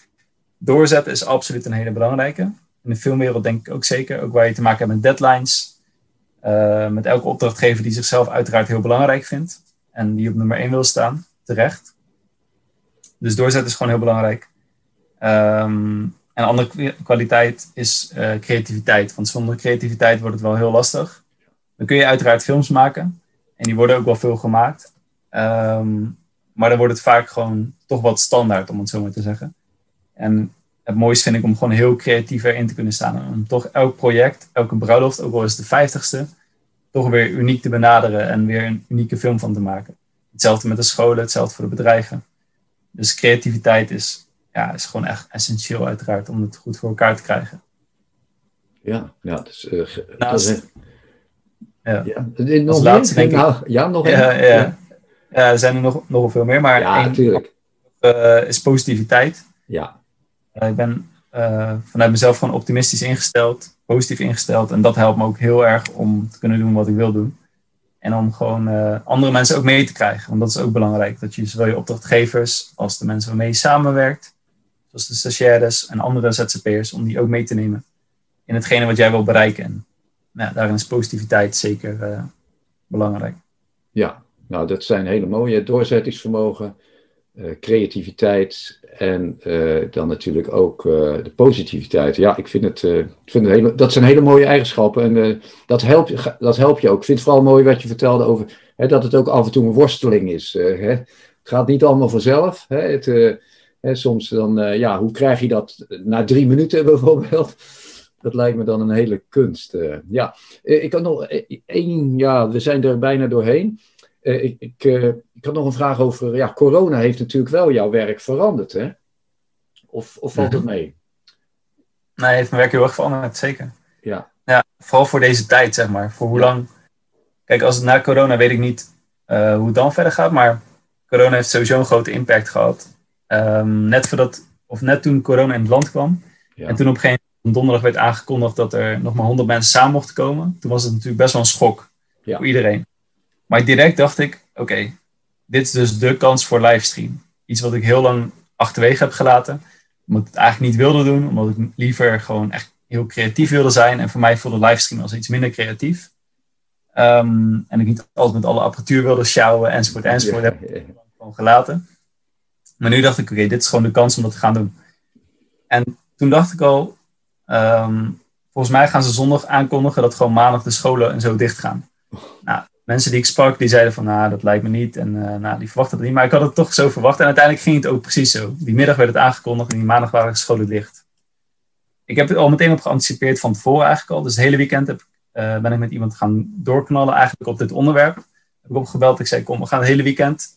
doorzetten is absoluut een hele belangrijke. In de filmwereld denk ik ook zeker, ook waar je te maken hebt met deadlines. Uh, met elke opdrachtgever die zichzelf uiteraard heel belangrijk vindt. En die op nummer 1 wil staan, terecht. Dus doorzetten is gewoon heel belangrijk. Um, en andere kwaliteit is uh, creativiteit. Want zonder creativiteit wordt het wel heel lastig. Dan kun je uiteraard films maken. En die worden ook wel veel gemaakt. Um, maar dan wordt het vaak gewoon toch wat standaard, om het zo maar te zeggen. En het mooiste vind ik om gewoon heel creatief erin te kunnen staan. Om toch elk project, elke bruiloft, ook al is het de vijftigste, toch weer uniek te benaderen en weer een unieke film van te maken. Hetzelfde met de scholen, hetzelfde voor de bedrijven. Dus creativiteit is, ja, is gewoon echt essentieel uiteraard om het goed voor elkaar te krijgen. Ja, ja, dus, uh, Naast, dat is, ja. ja. Nog laatste denk ik. Nou, ja, nog ja, één. ja. ja, er zijn er nog, nog veel meer, maar Ja, één natuurlijk. eh, is positiviteit. Ja, Eh, ik ben eh, vanuit mezelf gewoon optimistisch ingesteld, positief ingesteld. En dat helpt me ook heel erg om te kunnen doen wat ik wil doen. En om gewoon eh, andere mensen ook mee te krijgen. Want dat is ook belangrijk. Dat je zowel je opdrachtgevers als de mensen waarmee je samenwerkt, zoals de stagiaires en andere ZZP'ers, om die ook mee te nemen in hetgene wat jij wil bereiken. En nou, daarin is positiviteit zeker eh, belangrijk. ja. Nou, dat zijn hele mooie doorzettingsvermogen, eh, creativiteit en eh, dan natuurlijk ook de positiviteit. Ja, ik vind het, ik vind het hele, dat zijn hele mooie eigenschappen en dat, helpt, je- dat helpt je ook. Ik vind het vooral mooi wat je vertelde over hè, dat het ook af en toe een worsteling is. hè. Het gaat niet allemaal vanzelf. Hè. Het, hè, soms dan, eh, ja, hoe krijg je dat na drie minuten bijvoorbeeld? Dat lijkt me dan een hele kunst. eh. ja, Eh, ik had nog één, ja, we zijn er bijna doorheen. Ik, ik, ik had nog een vraag over, ja, corona heeft natuurlijk wel jouw werk veranderd, hè? Of, of valt het mee? Nee, het heeft mijn werk heel erg veranderd, zeker. Ja, Ja, vooral voor deze tijd, zeg maar. Voor hoe Ja. lang. Kijk, als het na corona weet ik niet hoe het dan verder gaat, maar corona heeft sowieso een grote impact gehad. Ehm, net voordat, of net toen corona in het land kwam. ja. En toen op een gegeven moment donderdag werd aangekondigd dat er nog maar 100 mensen samen mochten komen. Toen was het natuurlijk best wel een schok Ja. voor iedereen. Maar direct dacht ik, oké, dit is dus de kans voor livestream. Iets wat ik heel lang achterwege heb gelaten. Omdat ik het eigenlijk niet wilde doen. Omdat ik liever gewoon echt heel creatief wilde zijn. En voor mij voelde livestream als iets minder creatief. Ehm, en ik niet altijd met alle apparatuur wilde sjouwen enzovoort enzovoort. Ja, Heb ik gewoon gelaten. Maar nu dacht ik, oké, dit is gewoon de kans om dat te gaan doen. En toen dacht ik al, ehm, volgens mij gaan ze zondag aankondigen dat gewoon maandag de scholen en zo dicht gaan. Nou, mensen die ik sprak, die zeiden van, nou, dat lijkt me niet. En eh, nou, die verwachten het niet. Maar ik had het toch zo verwacht. En uiteindelijk ging het ook precies zo. Die middag werd het aangekondigd en die maandag waren de scholen dicht. ik heb er al meteen op geanticipeerd van tevoren eigenlijk al. Dus het hele weekend heb, uh, ben ik met iemand gaan doorknallen eigenlijk op dit onderwerp. Heb ik opgebeld. Ik zei, kom, we gaan het hele weekend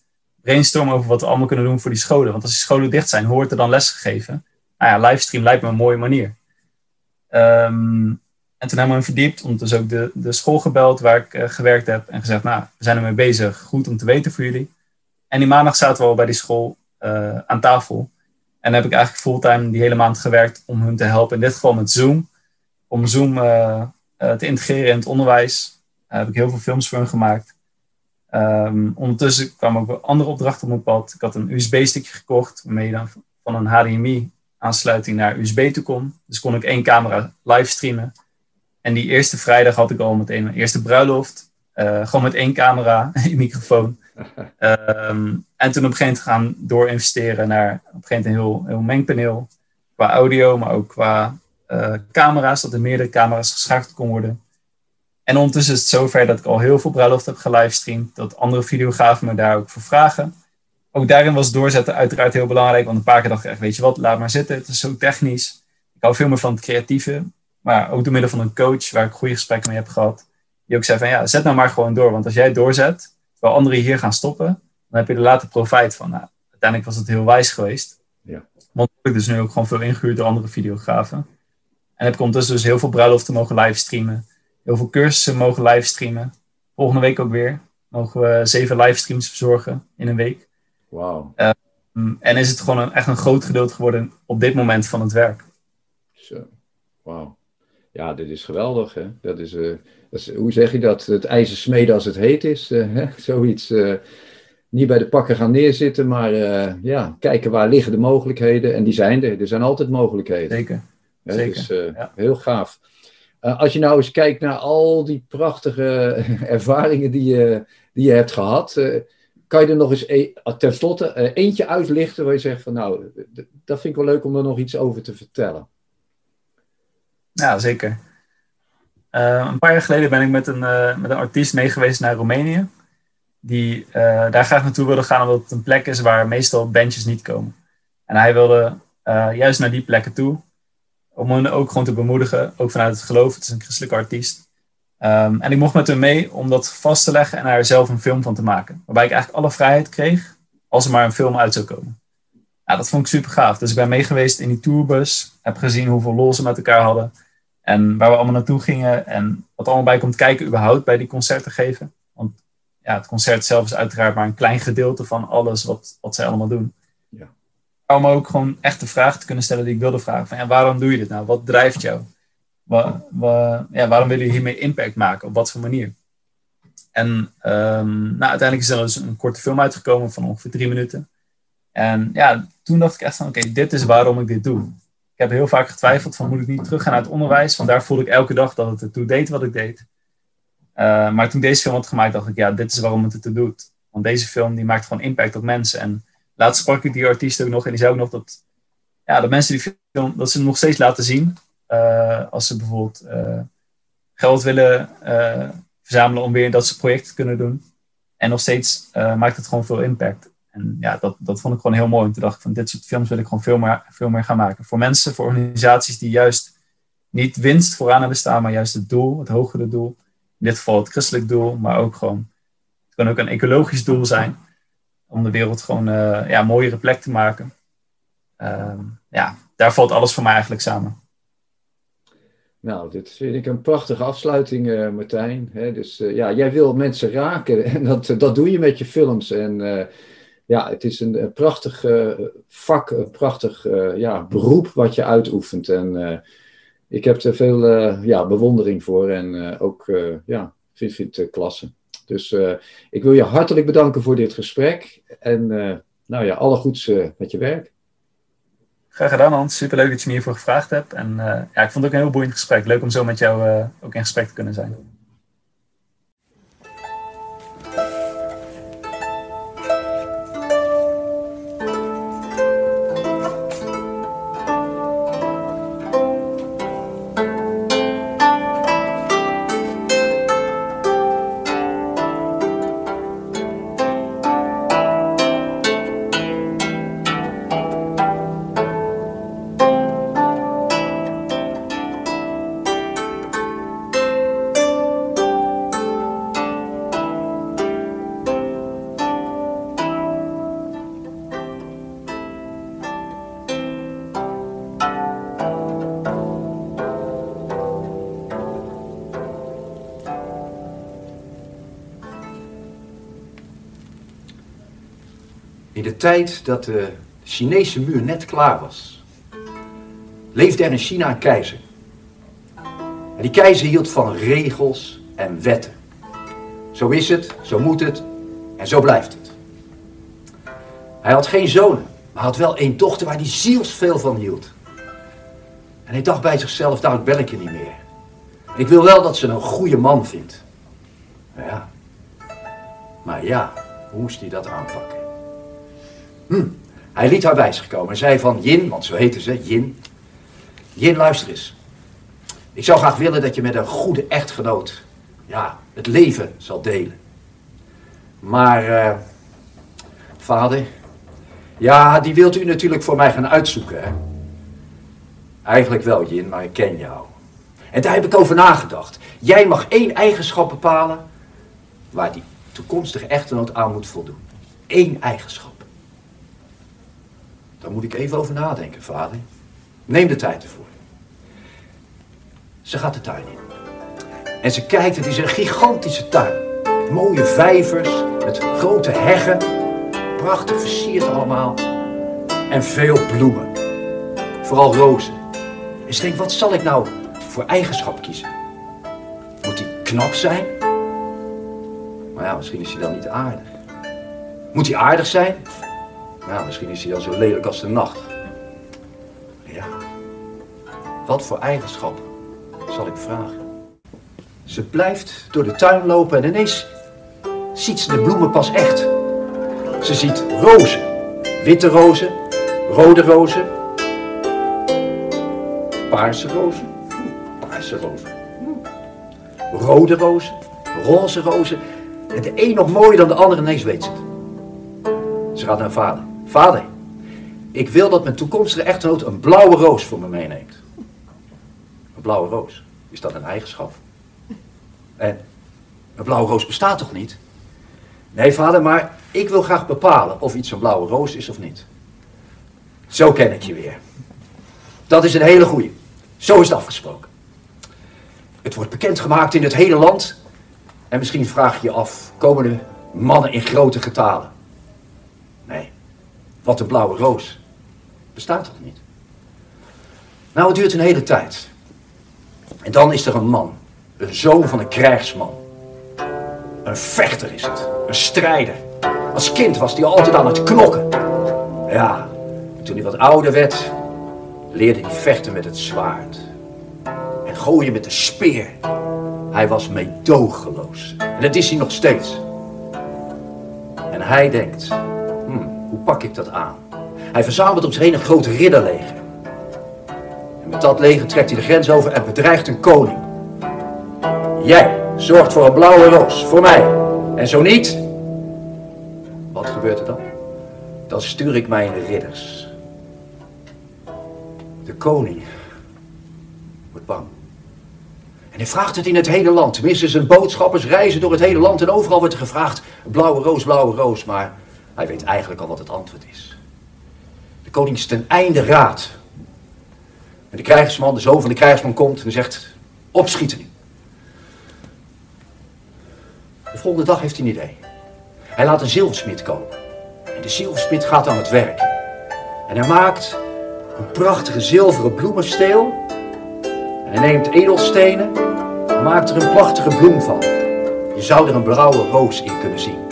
brainstormen over wat we allemaal kunnen doen voor die scholen. Want als die scholen dicht zijn, hoort er dan les gegeven. Nou ja, livestream lijkt me een mooie manier. Um, en toen hebben we hem verdiept, ondertussen ook de, de school gebeld waar ik uh, gewerkt heb. En gezegd, nou, we zijn ermee bezig. Goed om te weten voor jullie. En die maandag zaten we al bij die school uh, aan tafel. En heb ik eigenlijk fulltime die hele maand gewerkt om hun te helpen. In dit geval met Zoom. Om Zoom uh, te integreren in het onderwijs. Heb ik heel veel films voor hun gemaakt. Um, ondertussen kwamen ook andere opdrachten op mijn pad. Ik had een USB-stickje gekocht, waarmee je dan van een HDMI-aansluiting naar USB toe kon. Dus kon ik één camera live streamen. En die eerste vrijdag had ik al meteen mijn eerste bruiloft. Uh, gewoon met één camera, een microfoon. Um, en toen op een gegeven moment gaan doorinvesteren naar op een gegeven moment een heel, heel mengpaneel. Qua audio, maar ook qua uh, camera's, dat er meerdere camera's geschakeld kon worden. En ondertussen is het zover dat ik al heel veel bruiloft heb gelivestreamd. Dat andere videografen me daar ook voor vragen. Ook daarin was doorzetten uiteraard heel belangrijk. Want een paar keer dacht ik echt, weet je wat, laat maar zitten. Het is zo technisch. Ik hou veel meer van het creatieve. Maar ook door middel van een coach waar ik goede gesprekken mee heb gehad. Die ook zei van ja, zet nou maar gewoon door. Want als jij doorzet, terwijl anderen hier gaan stoppen, dan heb je er later profijt van. Nou, uiteindelijk was het heel wijs geweest. Ja. Want ik dus nu ook gewoon veel ingehuurd door andere videografen. En heb ik ondertussen dus heel veel bruiloften mogen livestreamen. Heel veel cursussen mogen livestreamen. Volgende week ook weer. Mogen we zeven livestreams verzorgen in een week. Wauw. Um, en is het gewoon een, echt een groot gedeelte geworden op dit moment van het werk. Zo, wauw. Ja, dit is geweldig. Hè? Dat is, uh, dat is, hoe zeg je dat? Het ijzer smeden als het heet is. Uh, hè? Zoiets. Uh, niet bij de pakken gaan neerzitten, maar ja, kijken waar liggen de mogelijkheden. En die zijn er. Er zijn altijd mogelijkheden. Zeker. Hè? Zeker. Dus ja. heel gaaf. Als je nou eens kijkt naar al die prachtige ervaringen die je, die je hebt gehad. kan je er nog eens e ten slotte eentje uitlichten waar je zegt van nou, dat vind ik wel leuk om er nog iets over te vertellen. Ja, zeker. Een paar jaar geleden ben ik met een, met een artiest meegeweest naar Roemenië. Die daar graag naartoe wilde gaan omdat het een plek is waar meestal bandjes niet komen. En hij wilde juist naar die plekken toe. Om hem ook gewoon te bemoedigen, ook vanuit het geloof. Het is een christelijke artiest. Um, en ik mocht met hem mee om dat vast te leggen en daar zelf een film van te maken. Waarbij ik eigenlijk alle vrijheid kreeg als er maar een film uit zou komen. Ja, dat vond ik super gaaf. Dus ik ben meegeweest in die tourbus. Heb gezien hoeveel lol ze met elkaar hadden. En waar we allemaal naartoe gingen en wat allemaal bij komt kijken überhaupt bij die concerten geven. Want ja, het concert zelf is uiteraard maar een klein gedeelte van alles wat, wat zij allemaal doen. Om ook gewoon echt de vragen te kunnen stellen die ik wilde vragen. Van, ja, waarom doe je dit nou? Wat drijft jou? Ja, waarom wil je hiermee impact maken? Op wat voor manier? En um, nou, uiteindelijk is er dus een korte film uitgekomen van ongeveer drie minuten. En ja, toen dacht ik echt van, oké, dit is waarom ik dit doe ik heb heel vaak getwijfeld van moet ik niet teruggaan naar het onderwijs. Want daar voelde ik elke dag dat het ertoe deed wat ik deed. Uh, maar toen deze film had gemaakt, dacht ik, ja, dit is waarom het ertoe doet. Want deze film die maakt gewoon impact op mensen. En laatst sprak ik die artiest ook nog en die zei ook nog dat, ja, dat mensen die film, dat ze nog steeds laten zien. Uh, als ze bijvoorbeeld uh, geld willen verzamelen om weer dat ze projecten kunnen doen. En nog steeds maakt het gewoon veel impact. En ja, dat, dat vond ik gewoon heel mooi. En toen dacht ik van dit soort films wil ik gewoon veel meer, veel meer gaan maken. Voor mensen, voor organisaties die juist niet winst vooraan hebben staan, maar juist het doel, het hogere doel. In dit geval het christelijk doel, maar ook gewoon, het kan ook een ecologisch doel zijn. Om de wereld gewoon uh, ja, een mooiere plek te maken. Uh, ja, daar valt alles voor mij eigenlijk samen. Nou, dit vind ik een prachtige afsluiting, uh, Martijn. dus uh, ja, jij wil mensen raken en dat, dat doe je met je films. En ja, het is een, prachtig vak, een prachtig ja, beroep wat je uitoefent. En ik heb er veel ja, bewondering voor en ook ja, vind, vind het klasse. Dus ik wil je hartelijk bedanken voor dit gesprek. En nou ja, alle goeds met je werk. Graag gedaan, Hans. Superleuk dat je me hiervoor gevraagd hebt. En ja, ik vond het ook een heel boeiend gesprek. Leuk om zo met jou ook in gesprek te kunnen zijn. Dat de Chinese muur net klaar was, leefde er in China een keizer. En die keizer hield van regels en wetten. Zo is het, zo moet het en zo blijft het. Hij had geen zonen, maar had wel één dochter waar hij zielsveel van hield. En hij dacht bij zichzelf, daar bel ik je niet meer. Ik wil wel dat ze een goede man vindt. Ja. Maar ja, hoe moest hij dat aanpakken? Hm. Hij liet haar bij zich komen en zei van Jin, want zo heette ze, Jin. Jin, luister eens. Ik zou graag willen dat je met een goede echtgenoot ja, het leven zal delen. Maar, uh, vader, ja, die wilt u natuurlijk voor mij gaan uitzoeken, hè? Eigenlijk wel, Jin, maar ik ken jou. En daar heb ik over nagedacht. Jij mag één eigenschap bepalen waar die toekomstige echtgenoot aan moet voldoen. Eén eigenschap. Daar moet ik even over nadenken, vader. Neem de tijd ervoor. Ze gaat de tuin in. En ze kijkt, het is een gigantische tuin. mooie vijvers, met grote heggen. Prachtig versierd allemaal. En veel bloemen. Vooral rozen. En ze denkt, wat zal ik nou voor eigenschap kiezen? Moet hij knap zijn? Maar ja, misschien is hij dan niet aardig. Moet hij aardig zijn? Nou, misschien is hij dan zo lelijk als de nacht. Ja. Wat voor eigenschap zal ik vragen? Ze blijft door de tuin lopen en ineens ziet ze de bloemen pas echt. Ze ziet rozen. Witte rozen, rode rozen, paarse rozen, paarse rozen, rode rozen, roze rozen. En de een nog mooier dan de andere, ineens weet ze het. Ze gaat naar vader. Vader, ik wil dat mijn toekomstige echtgenoot een blauwe roos voor me meeneemt. Een blauwe roos, is dat een eigenschap? En een blauwe roos bestaat toch niet? Nee, vader, maar ik wil graag bepalen of iets een blauwe roos is of niet. Zo ken ik je weer. Dat is een hele goeie. Zo is het afgesproken. Het wordt bekendgemaakt in het hele land. En misschien vraag je je af, komen er mannen in grote getalen? Wat een blauwe roos. Bestaat toch niet? Nou, het duurt een hele tijd. En dan is er een man, een zoon van een krijgsman. Een vechter is het, een strijder. Als kind was hij altijd aan het knokken. Ja, toen hij wat ouder werd, leerde hij vechten met het zwaard. En gooien met de speer. Hij was meedogenloos. En dat is hij nog steeds. En hij denkt, hoe pak ik dat aan? Hij verzamelt om zich heen een groot ridderleger. En met dat leger trekt hij de grens over en bedreigt een koning. Jij zorgt voor een blauwe roos, voor mij. En zo niet, wat gebeurt er dan? Dan stuur ik mijn ridders. De koning wordt bang. En hij vraagt het in het hele land. Tenminste, zijn boodschappers reizen door het hele land en overal wordt er gevraagd: blauwe roos, blauwe roos. Maar hij weet eigenlijk al wat het antwoord is. De koning is ten einde raad. En de krijgsman, de zoon van de krijgsman, komt en zegt: opschieten. De volgende dag heeft hij een idee. Hij laat een zilversmid komen. En de zilversmid gaat aan het werk. En hij maakt een prachtige zilveren bloemensteel. En hij neemt edelstenen en maakt er een prachtige bloem van. Je zou er een blauwe roos in kunnen zien.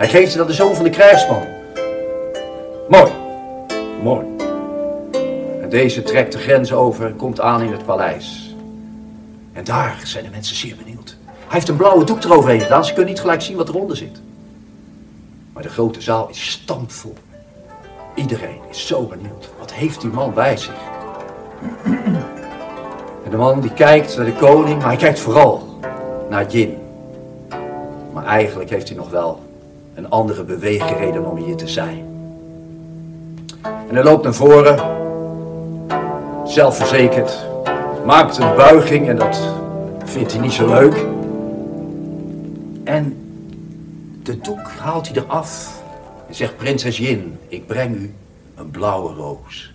Hij geeft het aan de zoon van de krijgsman. Mooi, mooi. En deze trekt de grens over en komt aan in het paleis. En daar zijn de mensen zeer benieuwd. Hij heeft een blauwe doek eroverheen gedaan, ze kunnen niet gelijk zien wat eronder zit. Maar de grote zaal is stampvol. Iedereen is zo benieuwd. Wat heeft die man bij zich? En de man die kijkt naar de koning, maar hij kijkt vooral naar Jin. Maar eigenlijk heeft hij nog wel een andere beweegreden om hier te zijn. En hij loopt naar voren, zelfverzekerd, maakt een buiging en dat vindt hij niet zo leuk. En de doek haalt hij eraf en zegt, prinses Jin, ik breng u een blauwe roos.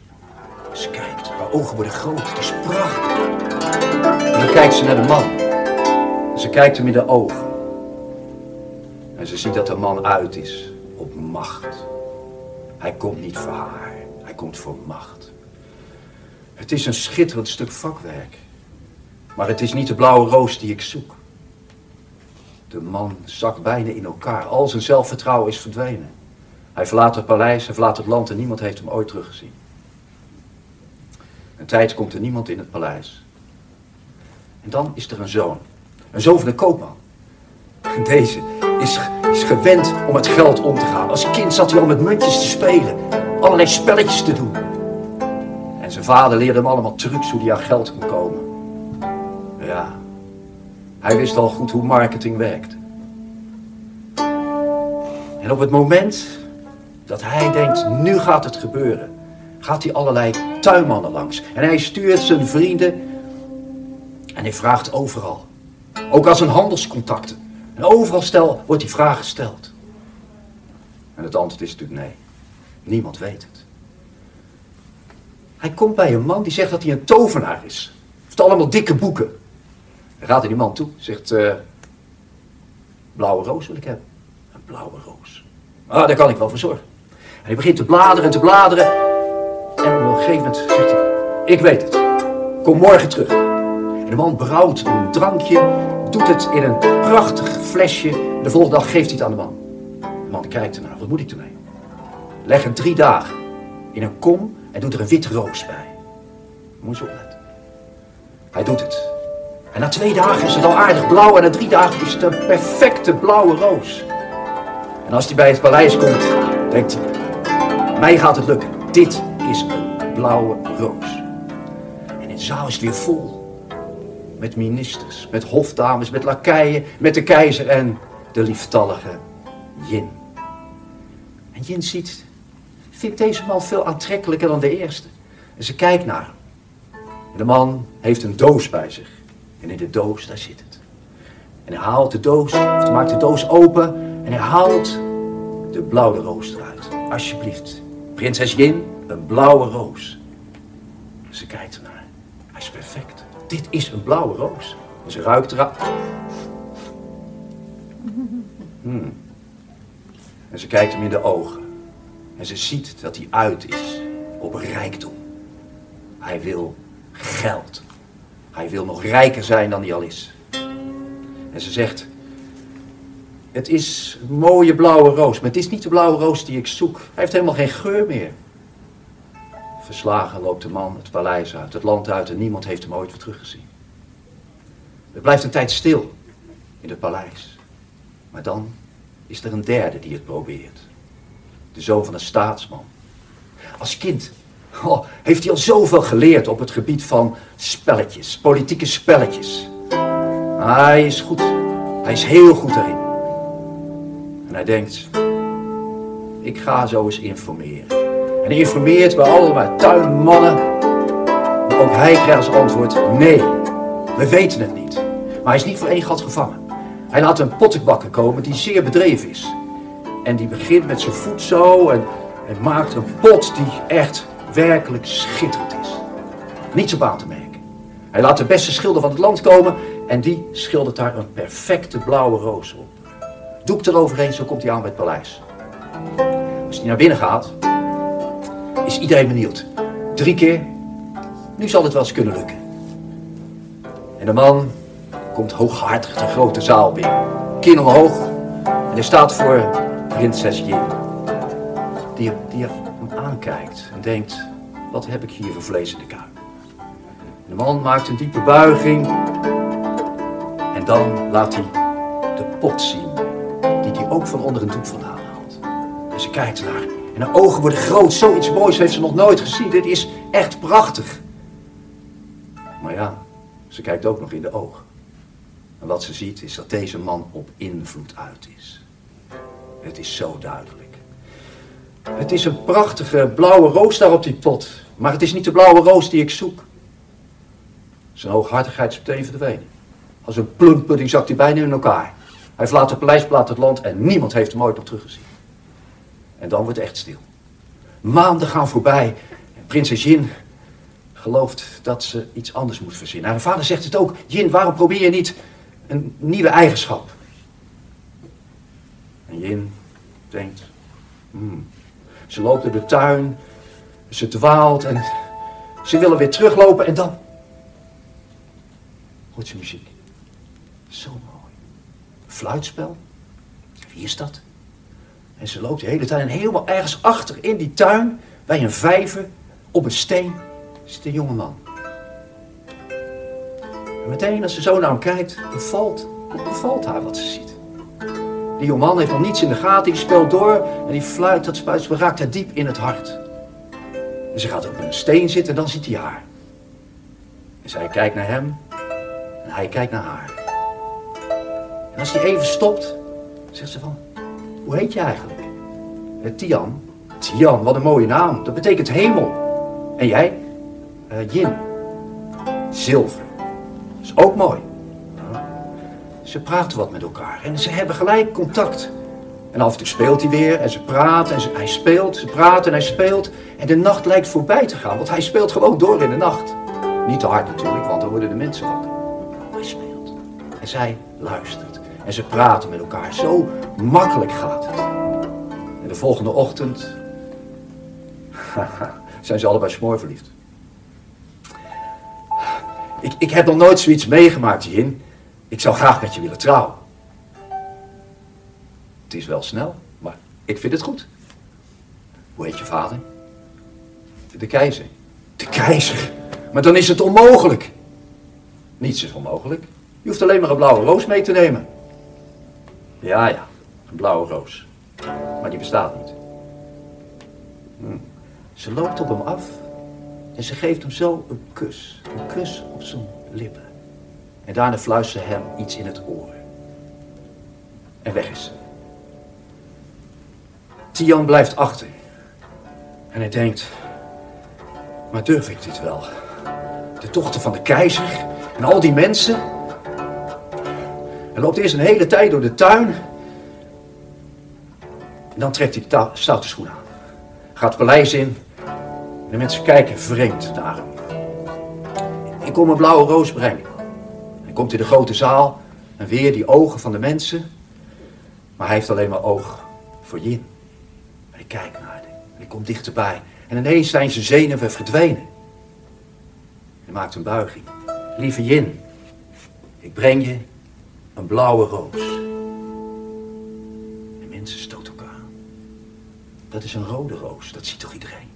Ze kijkt, haar ogen worden groot, het is prachtig. En dan kijkt ze naar de man. Ze kijkt hem in de ogen. En ze ziet dat de man uit is op macht. Hij komt niet voor haar, hij komt voor macht. Het is een schitterend stuk vakwerk. Maar het is niet de blauwe roos die ik zoek. De man zakt bijna in elkaar. Al zijn zelfvertrouwen is verdwenen. Hij verlaat het paleis, hij verlaat het land en niemand heeft hem ooit teruggezien. Een tijd komt er niemand in het paleis. En dan is er een zoon. Een zoon van een koopman. Deze is, is gewend om het geld om te gaan. Als kind zat hij al met muntjes te spelen. Allerlei spelletjes te doen. En zijn vader leerde hem allemaal trucs hoe hij aan geld kon komen. Ja, hij wist al goed hoe marketing werkt. En op het moment dat hij denkt, nu gaat het gebeuren, gaat hij allerlei tuinmannen langs. En hij stuurt zijn vrienden en hij vraagt overal. Ook als een handelscontacten. En overal stel, wordt die vraag gesteld. En het antwoord is natuurlijk nee. Niemand weet het. Hij komt bij een man die zegt dat hij een tovenaar is. Hij heeft allemaal dikke boeken. Hij gaat naar die man toe, zegt, uh, blauwe roos wil ik hebben. Een blauwe roos. Ah, daar kan ik wel voor zorgen. En hij begint te bladeren en te bladeren. En op een gegeven moment zegt hij, ik weet het. Kom morgen terug. De man brouwt een drankje, doet het in een prachtig flesje. De volgende dag geeft hij het aan de man. De man kijkt ernaar, wat moet ik ermee? Leg het drie dagen in een kom en doet er een witte roos bij. Moet je opletten. Hij doet het. En na twee dagen is het al aardig blauw en na drie dagen is het een perfecte blauwe roos. En als hij bij het paleis komt, denkt hij, mij gaat het lukken. Dit is een blauwe roos. En in zaal is het weer vol. Met ministers, met hofdames, met lakeien, met de keizer en de lieftallige Jin. En Jin ziet, vindt deze man veel aantrekkelijker dan de eerste. En ze kijkt naar hem. De man heeft een doos bij zich. En in de doos, daar zit het. En hij haalt de doos, of hij maakt de doos open en hij haalt de blauwe roos eruit. Alsjeblieft, prinses Jin, een blauwe roos. Ze kijkt ernaar. Hij is perfect. Dit is een blauwe roos. En ze ruikt eraan. Hmm. En ze kijkt hem in de ogen. En ze ziet dat hij uit is op rijkdom. Hij wil geld. Hij wil nog rijker zijn dan hij al is. En ze zegt, het is een mooie blauwe roos, maar het is niet de blauwe roos die ik zoek. Hij heeft helemaal geen geur meer. Verslagen loopt de man het paleis uit, het land uit en niemand heeft hem ooit weer teruggezien. Er blijft een tijd stil in het paleis. Maar dan is er een derde die het probeert. De zoon van een staatsman. Als kind Oh, heeft hij al zoveel geleerd op het gebied van spelletjes, politieke spelletjes. Hij is goed. Hij is heel goed daarin. En hij denkt, ik ga zo eens informeren. En hij informeert bij allemaal tuinmannen. Maar ook hij krijgt als antwoord, nee, we weten het niet. Maar hij is niet voor één gat gevangen. Hij laat een pottenbakker komen die zeer bedreven is. En die begint met zijn voet zo en, maakt een pot die echt werkelijk schitterend is. Niets op aan te merken. Hij laat de beste schilder van het land komen en die schildert daar een perfecte blauwe roos op. Doek eroverheen, zo komt hij aan bij het paleis. Als hij naar binnen gaat, is iedereen benieuwd. Drie keer, nu zal het wel eens kunnen lukken. En de man komt hooghartig de grote zaal binnen. Kin omhoog en hij staat voor prinses Jin. Die, die hem aankijkt en denkt, wat heb ik hier voor vlees in de kuip? De man maakt een diepe buiging en dan laat hij de pot zien, die hij ook van onder een doek vandaan haalt. En ze kijkt naar en haar ogen worden groot, zoiets moois heeft ze nog nooit gezien. Dit is echt prachtig. Maar ja, ze kijkt ook nog in de ogen. En wat ze ziet is dat deze man op invloed uit is. Het is zo duidelijk. Het is een prachtige blauwe roos daar op die pot. Maar het is niet de blauwe roos die ik zoek. Zijn hooghartigheid is meteen verdwenen. Als een plumppudding zakt hij bijna in elkaar. Hij verlaat het paleis, verlaat het land en niemand heeft hem ooit nog teruggezien. En dan wordt het echt stil. Maanden gaan voorbij. Prinses Jin gelooft dat ze iets anders moet verzinnen. Haar vader zegt het ook. Jin, waarom probeer je niet een nieuwe eigenschap? En Jin denkt, hmm, Ze loopt door de tuin. Ze dwaalt en ze willen weer teruglopen en dan hoort ze muziek. Zo mooi. Fluitspel. Wie is dat? En ze loopt de hele tijd en helemaal ergens achter in die tuin, bij een vijver, op een steen, zit een jonge man. En meteen als ze zo naar hem kijkt, bevalt, bevalt haar wat ze ziet. Die jonge man heeft nog niets in de gaten, die speelt door en die fluit, dat spuit, raakt haar diep in het hart. En ze gaat op een steen zitten en dan ziet hij haar. En zij kijkt naar hem en hij kijkt naar haar. En als hij even stopt, zegt ze van, hoe heet je eigenlijk? Eh, Tian. Tian, wat een mooie naam. Dat betekent hemel. En jij? Uh, Yin. Zilver. Dat is ook mooi. Ze praten wat met elkaar en ze hebben gelijk contact. En af en toe speelt hij weer en ze praten en ze, hij speelt, ze praten en hij speelt. En de nacht lijkt voorbij te gaan, want hij speelt gewoon door in de nacht. Niet te hard natuurlijk, want dan worden de mensen wakker. hij speelt. En zij luistert. En ze praten met elkaar. Zo makkelijk gaat het. En de volgende ochtend zijn ze allebei smoorverliefd. Ik, ik heb nog nooit zoiets meegemaakt, Jin. Ik zou graag met je willen trouwen. Het is wel snel, maar ik vind het goed. Hoe heet je vader? De keizer. De keizer? Maar dan is het onmogelijk. Niets is onmogelijk. Je hoeft alleen maar een blauwe roos mee te nemen. Ja, ja, een blauwe roos. Maar die bestaat niet. Hm. Ze loopt op hem af en ze geeft hem zo een kus. Een kus op zijn lippen. En daarna fluistert ze hem iets in het oor. En weg is ze. Tian blijft achter. En hij denkt, maar durf ik dit wel? De dochter van de keizer en al die mensen. Hij loopt eerst een hele tijd door de tuin. En dan trekt hij de stoute schoen aan. Gaat het paleis in. En de mensen kijken vreemd naar hem. Ik kom een blauwe roos brengen. Hij komt in de grote zaal. En weer die ogen van de mensen. Maar hij heeft alleen maar oog voor Jin. Hij kijkt naar haar. Hij komt dichterbij. En ineens zijn zijn zenuwen verdwenen. Hij maakt een buiging. Lieve Jin, ik breng je een blauwe roos. En mensen stoten elkaar aan. Dat is een rode roos, dat ziet toch iedereen?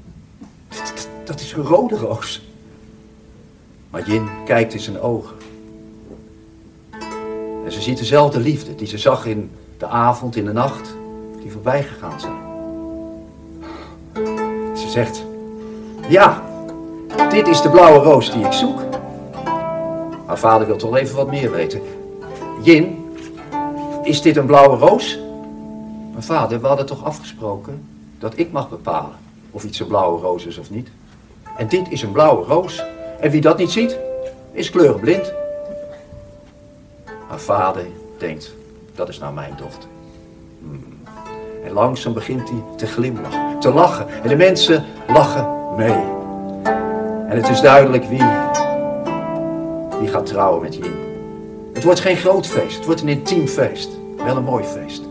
Dat, is een rode roos. Maar Jin kijkt in zijn ogen. En ze ziet dezelfde liefde die ze zag in de avond, in de nacht, die voorbij gegaan zijn. Ze zegt, ja, dit is de blauwe roos die ik zoek. Haar vader wil toch even wat meer weten. Jin, is dit een blauwe roos? Mijn vader, we hadden toch afgesproken dat ik mag bepalen of iets een blauwe roos is of niet. En dit is een blauwe roos. En wie dat niet ziet, is kleurenblind. Haar vader denkt, dat is nou mijn dochter. Hmm. En langzaam begint hij te glimlachen, te lachen. En de mensen lachen mee. En het is duidelijk wie, wie gaat trouwen met Jin. Het wordt geen groot feest, het wordt een intiem feest. Wel een mooi feest.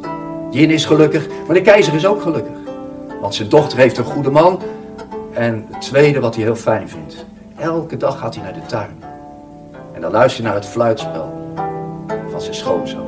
Jin is gelukkig, maar de keizer is ook gelukkig. Want zijn dochter heeft een goede man. En het tweede wat hij heel fijn vindt. Elke dag gaat hij naar de tuin. En dan luistert hij naar het fluitspel van zijn schoonzoon.